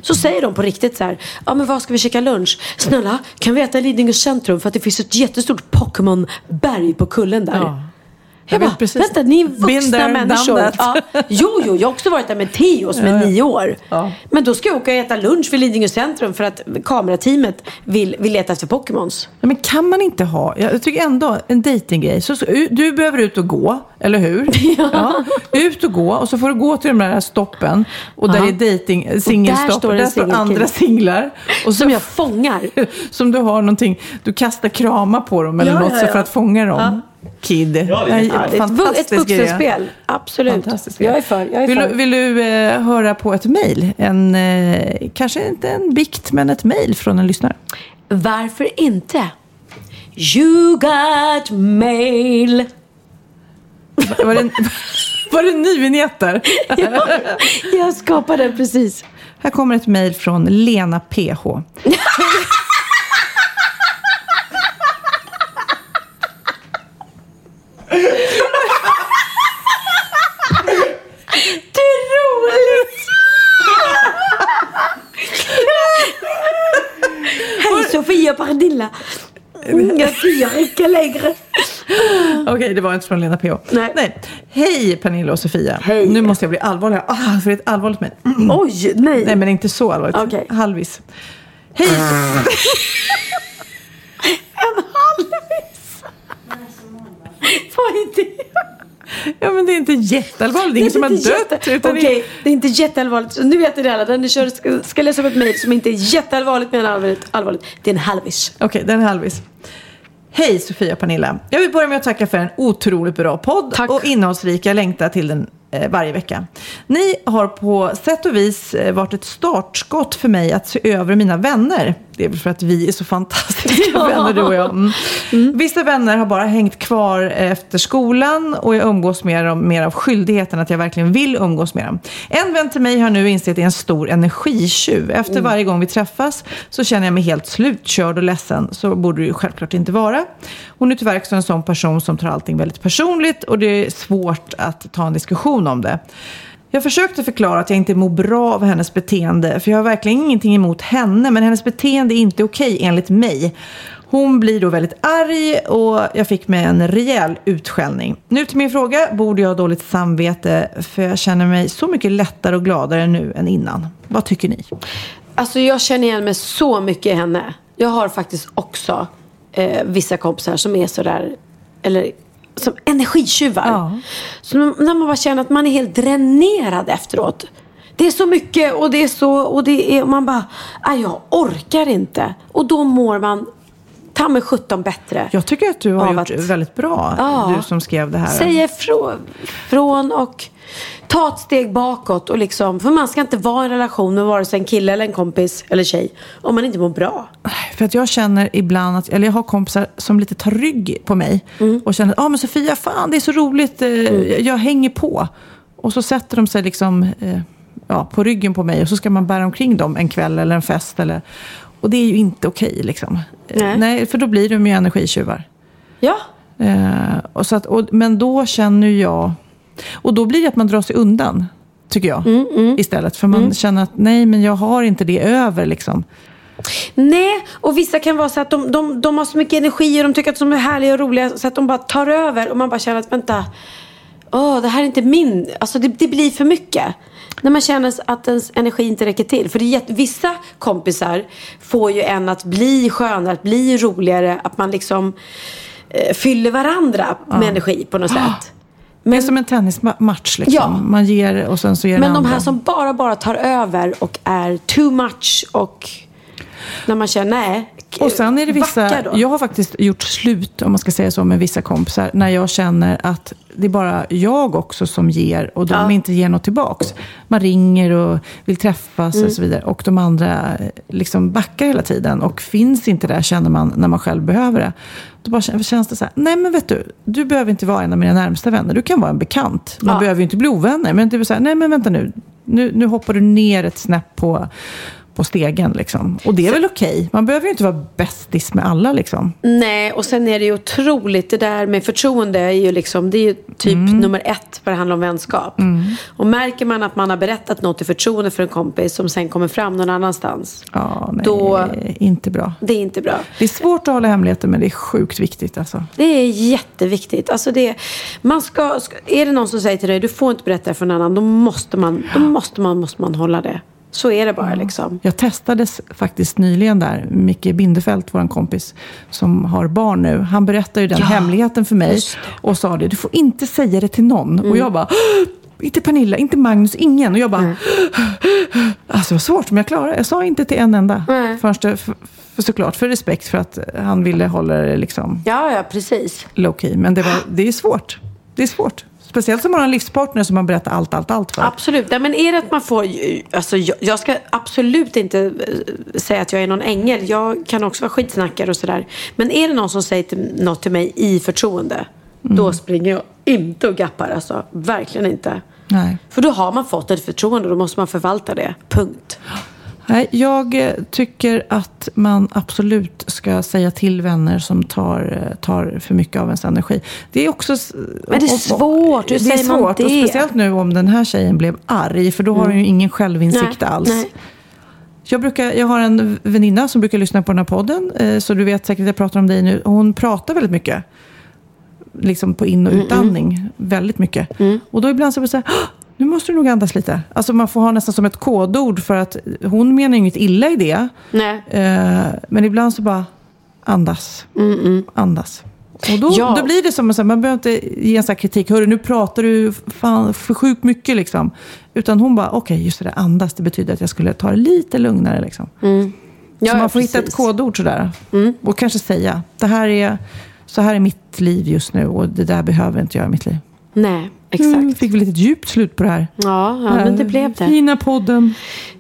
så säger de på riktigt så här, ja men vad ska vi käka lunch? Snälla, kan vi äta i Lidingö centrum för att det finns ett jättestort Pokémon-berg på kullen där. Ja. Jag, Jag bara, precis. vänta, ni är vuxna there, människor. Ja. Jo, jo, jag har också varit där med Theo som är nio år. Ja. Men då ska jag åka och äta lunch vid Lidingö centrum för att kamerateamet vill, vill leta efter Pokémons. Ja, men kan man inte ha, jag tycker ändå en dejtinggrej. Så, så, du behöver ut och gå, eller hur? Ja. Ut och gå och så får du gå till de där stoppen. Och där Aha. är dejting, där singelstopp. står Där står andra singlar. Och så, Som jag fångar. som du har någonting, du kastar kramar på dem eller Ja, något ja, så ja. för att fånga dem. Kid. Ja, det är- ett, ett fantastisk grej. vuxenspel. Absolut. Jag är för. Jag är vill, för. du, vill du eh, höra på ett mejl? En, eh, kanske inte en bikt, men ett mejl från en lyssnare. Varför inte? You got mail. Var det, var det en ny vignett där? Ja, jag skapade den precis. Här kommer ett mejl från Lena PH. Det är roligt! Hej Sofia Pardilla. Jag tycker inte längre. Okej, det var inte från Lena PH. Nej. Hej Pernilla och Sofia. Hej. Nu måste jag bli allvarlig. Ah, för det är ett allvarligt mejl. Oj, nej. Nej, men inte så allvarligt. Okej. Halvis. Hej! En halvis. Vad är det? Ja, men det är inte jätteallvarligt. Det är ingen som har inte dött. Utan det- Okej, det är inte jätteallvarligt. Nu vet ni det alla. Den ni kör, ska, ska läsa upp ett mejl som inte är jätteallvarligt men allvarligt. allvarligt. Det är en halvis. Okej, den är halvis. Hej Sofia och Pernilla. Jag vill börja med att tacka för en otroligt bra podd Tack. och innehållsrik. Jag längtar till den varje vecka. Ni har på sätt och vis eh, varit ett startskott för mig att se över mina vänner. Det är väl för att vi är så fantastiska vänner du och jag. Mm. Vissa vänner har bara hängt kvar efter skolan och jag umgås med dem mer av skyldigheten att jag verkligen vill umgås med dem. En vän till mig har nu insett att det är en stor energitjuv. Efter varje gång vi träffas så känner jag mig helt slutkörd och ledsen. Så borde det ju självklart inte vara. Hon är tyvärr också en sån person som tar allting väldigt personligt och det är svårt att ta en diskussion om det. Jag försökte förklara att jag inte mår bra av hennes beteende, för jag har verkligen ingenting emot henne, men hennes beteende är inte okej enligt mig. Hon blir då väldigt arg och jag fick mig en rejäl utskällning. Nu till min fråga, borde jag ha dåligt samvete för jag känner mig så mycket lättare och gladare nu än innan. Vad tycker ni? Alltså jag känner igen mig så mycket i henne. Jag har faktiskt också eh, vissa kompisar som är sådär, eller som energitjuvar. Ja. Så när man bara känner att man är helt dränerad efteråt. Det är så mycket och det är så och det är, och man bara, "Aj, jag orkar inte. Och då mår man ta mig sjutton bättre. Jag tycker att du har gjort att- väldigt bra, Ja. du som skrev det här. Säga ifrån från och ta ett steg bakåt. Och liksom, för man ska inte vara i en relation med vare sig en kille eller en kompis eller tjej om man inte mår bra. För att jag känner ibland att, eller jag har kompisar som lite tar rygg på mig Mm. och känner att, ah, men Sofia, fan det är så roligt, eh, jag hänger på. Och så sätter de sig liksom eh, ja, på ryggen på mig och så ska man bära omkring dem en kväll eller en fest. Eller, och det är ju inte okej liksom. Eh, Nej. Nej, för då blir de ju energitjuvar. Ja, Eh, och så att, och, men då känner jag, och då blir det att man drar sig undan, tycker jag. Mm, Istället, för man känner att nej, men jag har inte det över liksom. Nej, och vissa kan vara så att de, de, de har så mycket energi och de tycker att de är härliga och roliga så att de bara tar över och man bara känner att vänta, åh, det här är inte min, alltså det, det blir för mycket. När man känner att ens energi inte räcker till. För det vissa kompisar får ju en att bli skönare, att bli roligare, att man liksom eh, fyller varandra med energi på något sätt. det är som en tennismatch liksom. Ja. Man ger och sen så ger Men de andra. här som bara, bara tar över och är too much och när man känner nej. Och sen är det vissa, jag har faktiskt gjort slut, om man ska säga så, med vissa kompisar. När jag känner att det är bara jag också som ger och de Ja. inte ger något tillbaks. Man ringer och vill träffas Mm. och så vidare. Och de andra eh, liksom backar hela tiden. Och finns inte där känner man när man själv behöver det. Då bara kän- känns det så här, nej men vet du, du behöver inte vara en av mina närmsta vänner. Du kan vara en bekant. Man Ja. behöver ju inte bli ovänner. Men det är så här, nej men vänta nu. Nu, nu hoppar du ner ett snäpp på, på stegen liksom. Och det är väl okej. Man behöver ju inte vara bästis med alla liksom. Nej, och sen är det ju otroligt, det där med förtroende är ju liksom, det är ju typ Mm. nummer ett vad det handlar om vänskap. Och märker man att man har berättat något i förtroende för en kompis som sen kommer fram någon annanstans. Ja, nej, Då- inte bra. Det är inte bra. Det är svårt att hålla hemligheter, men det är sjukt viktigt alltså. Det är jätteviktigt. Alltså det, man ska, ska, är det någon som säger till dig, du får inte berätta det för någon annan, då måste man, då måste man, måste man hålla det. Så är det bara liksom. Jag testades faktiskt nyligen där, Micke Bindefeld, vår kompis, som har barn nu. Han berättade ju den Ja, hemligheten för mig och sa det, du får inte säga det till någon. Mm. Och jag bara, inte Pernilla, inte Magnus, ingen. Och jag bara, alltså det var svårt, men jag klarade Jag sa inte till en enda. Nej. Först, för, för såklart, för respekt för att han ville hålla det liksom Ja, ja, precis. low key. Men det, var, det är svårt. Det är svårt. Speciellt som man har en livspartner som man berättar allt, allt, allt för. Absolut. Nej, men är det att man får... Alltså, jag, jag ska absolut inte eh, säga att jag är någon ängel. Jag kan också vara skitsnackare och sådär. Men är det någon som säger till, något till mig i förtroende. Då springer jag inte och gappar. Alltså. Verkligen inte. Nej. För då har man fått ett förtroende. Då måste man förvalta det. Punkt. Nej, jag eh, tycker att man absolut ska säga till vänner som tar, eh, tar för mycket av ens energi. Det är också... Men det är svårt. Hur det är säger man svårt. Och det? speciellt nu om den här tjejen blev arg. För då har hon ju ingen självinsikt Nej, alls. nej. Jag, brukar, jag har en väninna som brukar lyssna på den här podden. eh, Så du vet säkert att jag pratar om dig nu. Hon pratar väldigt mycket. Liksom på in och utandning. Väldigt mycket. Och då ibland så blir det så här. "Åh, Nu måste du nog andas lite. Alltså man får ha nästan som ett kodord. För att hon menar inget illa i det. Nej. Eh, men ibland så bara andas. Andas. Och då, Ja. då blir det som, här, man behöver inte ge en sån kritik. Hörru, nu pratar du fan för sjukt mycket liksom. Utan hon bara, okej, just det där, andas. Det betyder att jag skulle ta det lite lugnare liksom. Ja, så ja, man får hitta ett. Mm. kodord sådär. Och kanske säga, det här är, så här är mitt liv just nu och det där behöver inte jag i mitt liv. Nej, exakt. Mm, fick vi lite djupt slut på det här. Ja, ja men det blev det. Fina podden.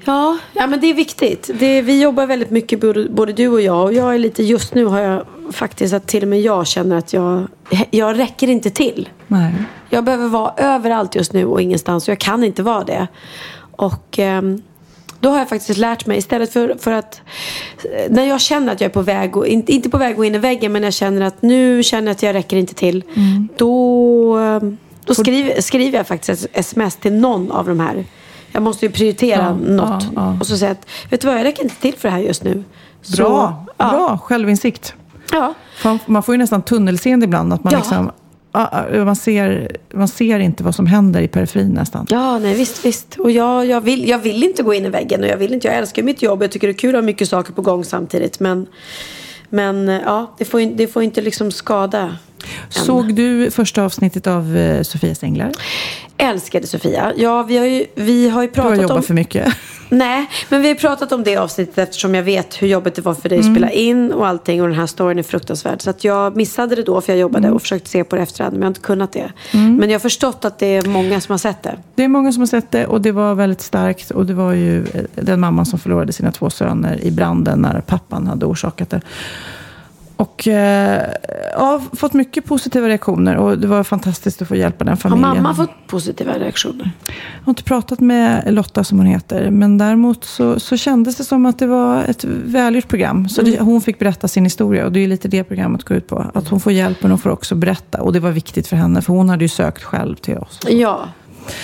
Ja, ja men det är viktigt. Det, vi jobbar väldigt mycket, både, du och jag. Och jag är lite, just nu har jag faktiskt att till och med jag känner att jag, jag räcker inte till. Nej. Jag behöver vara överallt just nu och ingenstans. Och jag kan inte vara det. Och ehm, då har jag faktiskt lärt mig istället för, för att eh, när jag känner att jag är på väg, och, inte, inte på väg att gå in i väggen, men jag känner att nu känner jag att jag räcker inte till. Då, ehm, då skriver, skriver jag faktiskt ett sms till någon av de här. Jag måste ju prioritera Ja, något. ja, ja. Och så säger jag att, vet du vad, jag räcker inte till för det här just nu. Så, Bra, ja. bra självinsikt. Ja. Man, får ju nästan tunnelseende ibland. Att man, liksom, man, ser, man ser inte vad som händer i periferin nästan. Ja, nej visst, visst. Och jag, jag, vill, jag vill inte gå in i väggen och jag vill inte, jag älskar mitt jobb. Jag tycker det är kul att ha mycket saker på gång samtidigt. Men, men eh, ja, det får, det får inte liksom skada. Såg du första avsnittet av eh, Sofias änglar? Älskade Sofia. Ja, vi har ju, vi har ju Du har pratat jobbat om... för mycket. Nej, men vi har pratat om det avsnittet eftersom jag vet hur jobbigt det var för dig att Mm. spela in och allting. Och den här storyn är fruktansvärd. Så att jag missade det då för jag jobbade Mm. och försökte se på det efterhand. Men jag har inte kunnat det. Men jag har förstått att det är många som har sett det. Det är många som har sett det och det var väldigt starkt. Och det var ju eh, den mamman som förlorade sina två söner i branden när pappan hade orsakat det. Och eh, ja, fått mycket positiva reaktioner och det var fantastiskt att få hjälpa den Har familjen. mamma fått positiva reaktioner? Jag har inte pratat med Lotta som hon heter, men däremot så, så kändes det som att det var ett välgjort program. Så det, hon fick berätta sin historia och det är lite det programmet går ut på. Att hon får hjälp men hon får också berätta. Och det var viktigt för henne, för hon hade ju sökt själv till oss. Ja.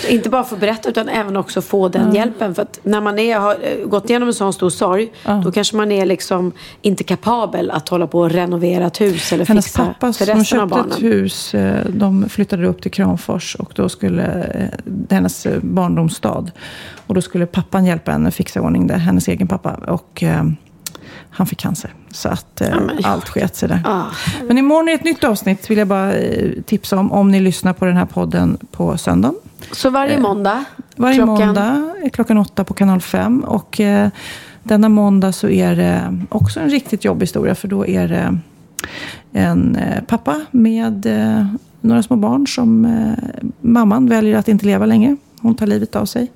Så Inte bara få berätta utan även också få den hjälpen. För att när man är, har eh, gått igenom en sån stor sorg. Då kanske man är liksom inte kapabel att hålla på och renovera ett hus eller Hennes fixa pappa som resten av köpte barnen. ett hus, eh, de flyttade upp till Kramfors och då skulle eh, hennes barndomsstad. Och då skulle pappan hjälpa henne fixa ordning det, hennes egen pappa. Och han fick cancer. Så att eh, allt sket sig där. Men imorgon är ett nytt avsnitt, vill jag bara eh, tipsa om. Om ni lyssnar på den här podden på söndagen. Så varje måndag? Eh, Varje klockan- måndag eh, klockan åtta på kanal 5. Och eh, denna måndag så är det också en riktigt jobbig historia. För då är det en pappa med några små barn som mamman väljer att inte leva längre. Hon tar livet av sig.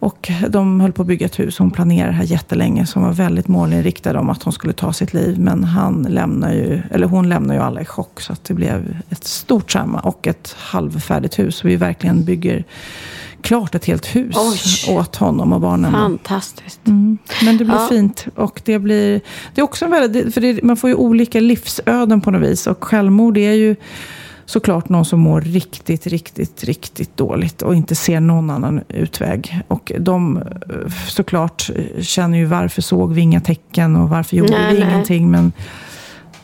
Och de höll på att bygga ett hus. Hon planerade det här jättelänge. Som var väldigt målinriktad om att hon skulle ta sitt liv. Men han lämnar ju, eller hon lämnar ju alla i chock. Så att det blev ett stort trauma och ett halvfärdigt hus. Så vi verkligen bygger klart ett helt hus Oj. åt honom och barnen. Fantastiskt. Men det blir Ja. fint. Och det blir... Det är också väldigt... För det, man får ju olika livsöden på något vis. Och självmord är ju såklart någon som mår riktigt, riktigt, riktigt dåligt. Och inte ser någon annan utväg. Och de eh, såklart känner ju varför såg vi inga tecken och varför gjorde Nej, vi nej. ingenting. Men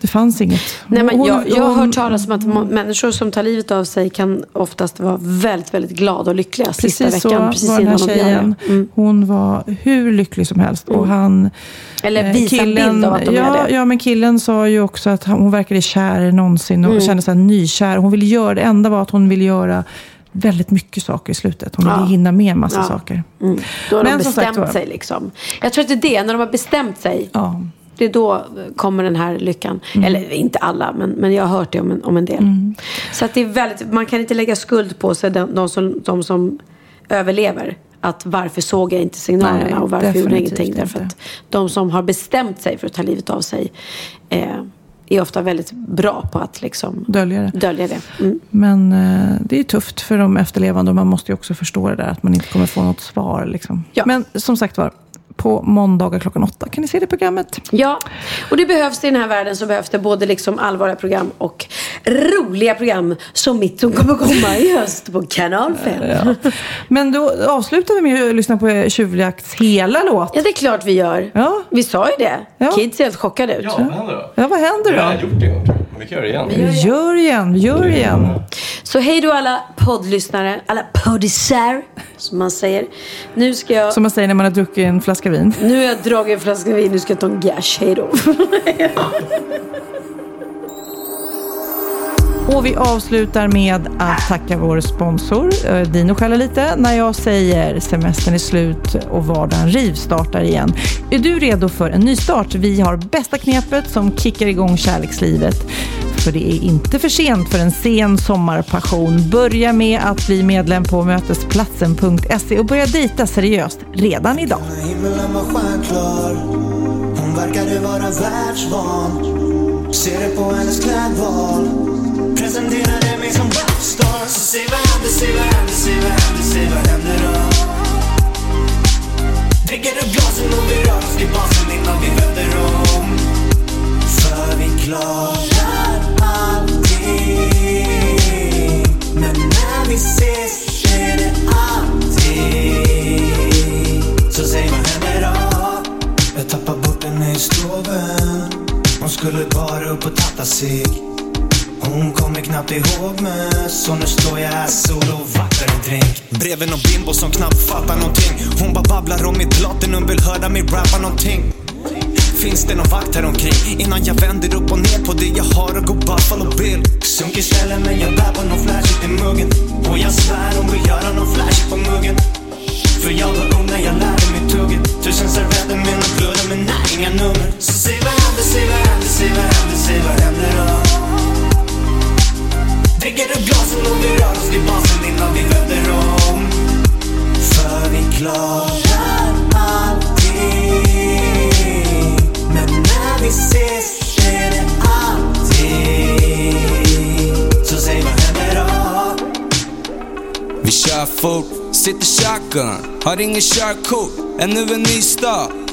det fanns inget. Nej, men jag, jag har hört talas om att människor som tar livet av sig kan oftast vara väldigt, väldigt glada och lyckliga sista Precis veckan. så precis var den här tjejen. Mm. Hon var hur lycklig som helst. Och han, Eller eh, visa en bild av att de ja, är det. Ja, men killen sa ju också att hon verkade kär någonsin och Mm. kände sig nykär. Hon ville göra, det enda var att hon ville göra väldigt mycket saker i slutet. Hon ville Ja. hinna med en massa Ja. saker. Mm. Då har de Men sagt bestämt var- sig liksom. Jag tror att det är det, när de har bestämt sig. Ja. Det är då kommer den här lyckan. Mm. Eller inte alla, men, men jag har hört det om en, om en del. Så att det är väldigt, man kan inte lägga skuld på sig de, de, som, de som överlever. Att varför såg jag inte signalerna Nej, och varför gjorde jag ingenting. Därför inte. att de som har bestämt sig för att ta livet av sig eh, är ofta väldigt bra på att liksom Dölja det. dölja det. Mm. Men eh, det är tufft för de efterlevande och man måste ju också förstå det där att man inte kommer få något svar. Liksom. Ja. Men som sagt var, på måndagar klockan åtta kan ni se det programmet. Ja, och det behövs i den här världen så behövs det både liksom allvarliga program och roliga program som mitt som kommer komma i höst på kanal 5. Ja. Ja. Men då avslutar vi med att lyssna på Tjuvjakts hela låt. det är klart vi gör. Ja. Vi sa ju det. Ja. Kids ser helt chockade ut. Ja, vad händer då? Ja, vad händer Jag har då? gjort det en gång vi kan göra det igen. Vi gör igen, vi gör igen. Så hej då alla poddlyssnare, alla poddisar som man säger. Nu ska jag, Som man säger när man har druckit en flaska vin. nu har jag dragit en flaska vin, nu ska jag ta en gash. Hej då. Och vi avslutar med att tacka vår sponsor eh, Dino skäller lite när jag säger semestern är slut och vardagen rivstartar igen. Är du redo för en nystart? Vi har bästa knepet som kickar igång kärlekslivet. För det är inte för sent för en sen sommarpassion. Börja med att bli medlem på mötesplatsen.se och börja dejta seriöst redan idag. Himlen var stjärnklar Hon verkade vara världsvan Ser det på hennes klädval Presenterade mig som rockstar. Så se vad händer, se vad händer, se vad händer, se vad händer då. Dricker upp glasen och vi rör oss till basen innan vi vänder om. För vi klarar allting Men när vi ses är det alltid. Så säg vad händer då? Jag tappar bort henne i stoven. Hon skulle bara upp och tatta sig hon kommer knappt ihåg mig Så nu står jag här sol och vaktar en drink. Bredvid någon bimbo som knappt fattar någonting. Hon bara babblar om mitt platinum Vill höra mig rappa någonting. Finns det någon vakt här omkring? Innan jag vänder upp och ner på det jag har och går Buffalo Bill. Sunkig ställe men jag bär på någon flashigt i muggen. Och jag svär hon vill göra någon flash på muggen. För jag var ung när jag lärde mig tugget. Tusen servetter med någon blöda men nej, inga nummer. Så säg vad händer, säg vad händer, säg vad händer, säg vad händer då? Dricker upp glasen och vi rör oss till basen innan vi vänder om. För vi klarar allting Men när vi ses är det alltid. Så säg vad händer då? Vi kör fort, sitter shotgun, har ingen körkort, ännu en ny start.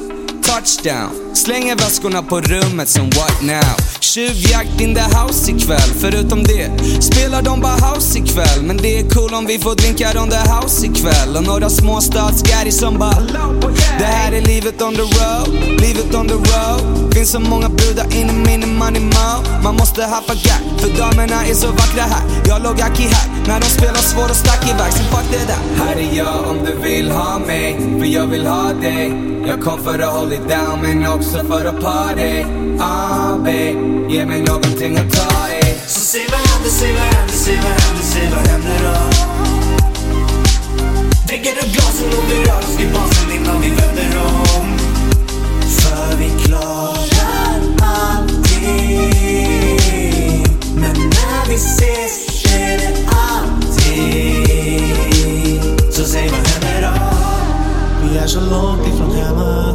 Touchdown, slänger väskorna på rummet som what now? Tjuvjakt in the house ikväll, förutom det spelar de bara house ikväll. Men det är cool om vi får drinkar on the house ikväll. Och några småstadsgäris som bara Det här är livet on the road, livet on the road. Finns så många brudar in i min money mo. Man måste haffa gack, för damerna är så vackra här. Jag låg aki här, när de spelar svår och stack iväg. Så fuck det där. Här är jag om du vill ha mig, för jag vill ha dig. Jag kom för att hold it down, men också för att party. Ah, babe, ge mig någonting att ta i. Så se vad händer, se vad händer, se vad händer, se vad händer då Dricker du glasen och vi rör oss till basen innan vi vänder om För vi klarar allting Men när vi ses är det är så långt ifrån hemma.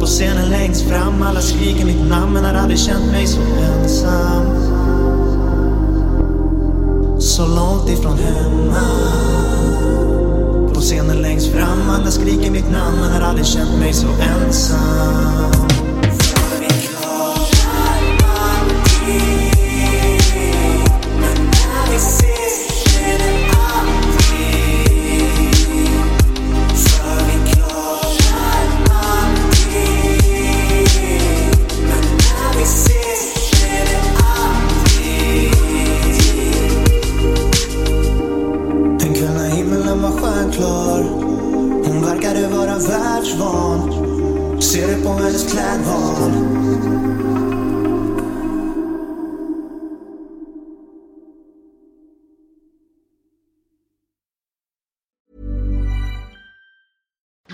På scenen längst fram, alla skriker mitt namn men har aldrig känt mig så ensam. Så långt ifrån hemma. På scenen längst fram, alla skriker mitt namn men har aldrig känt mig så ensam.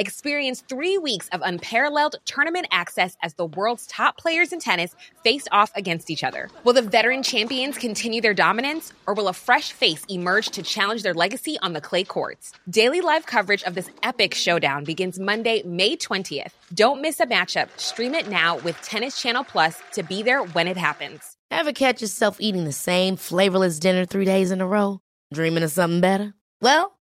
Experience three weeks of unparalleled tournament access as the world's top players in tennis face off against each other. Will the veteran champions continue their dominance, or will a fresh face emerge to challenge their legacy on the clay courts? Daily live coverage of this epic showdown begins Monday, May 20th. Don't miss a matchup. Stream it now with Tennis Channel Plus to be there when it happens. Ever catch yourself eating the same flavorless dinner three days in a row? Dreaming of something better? Well,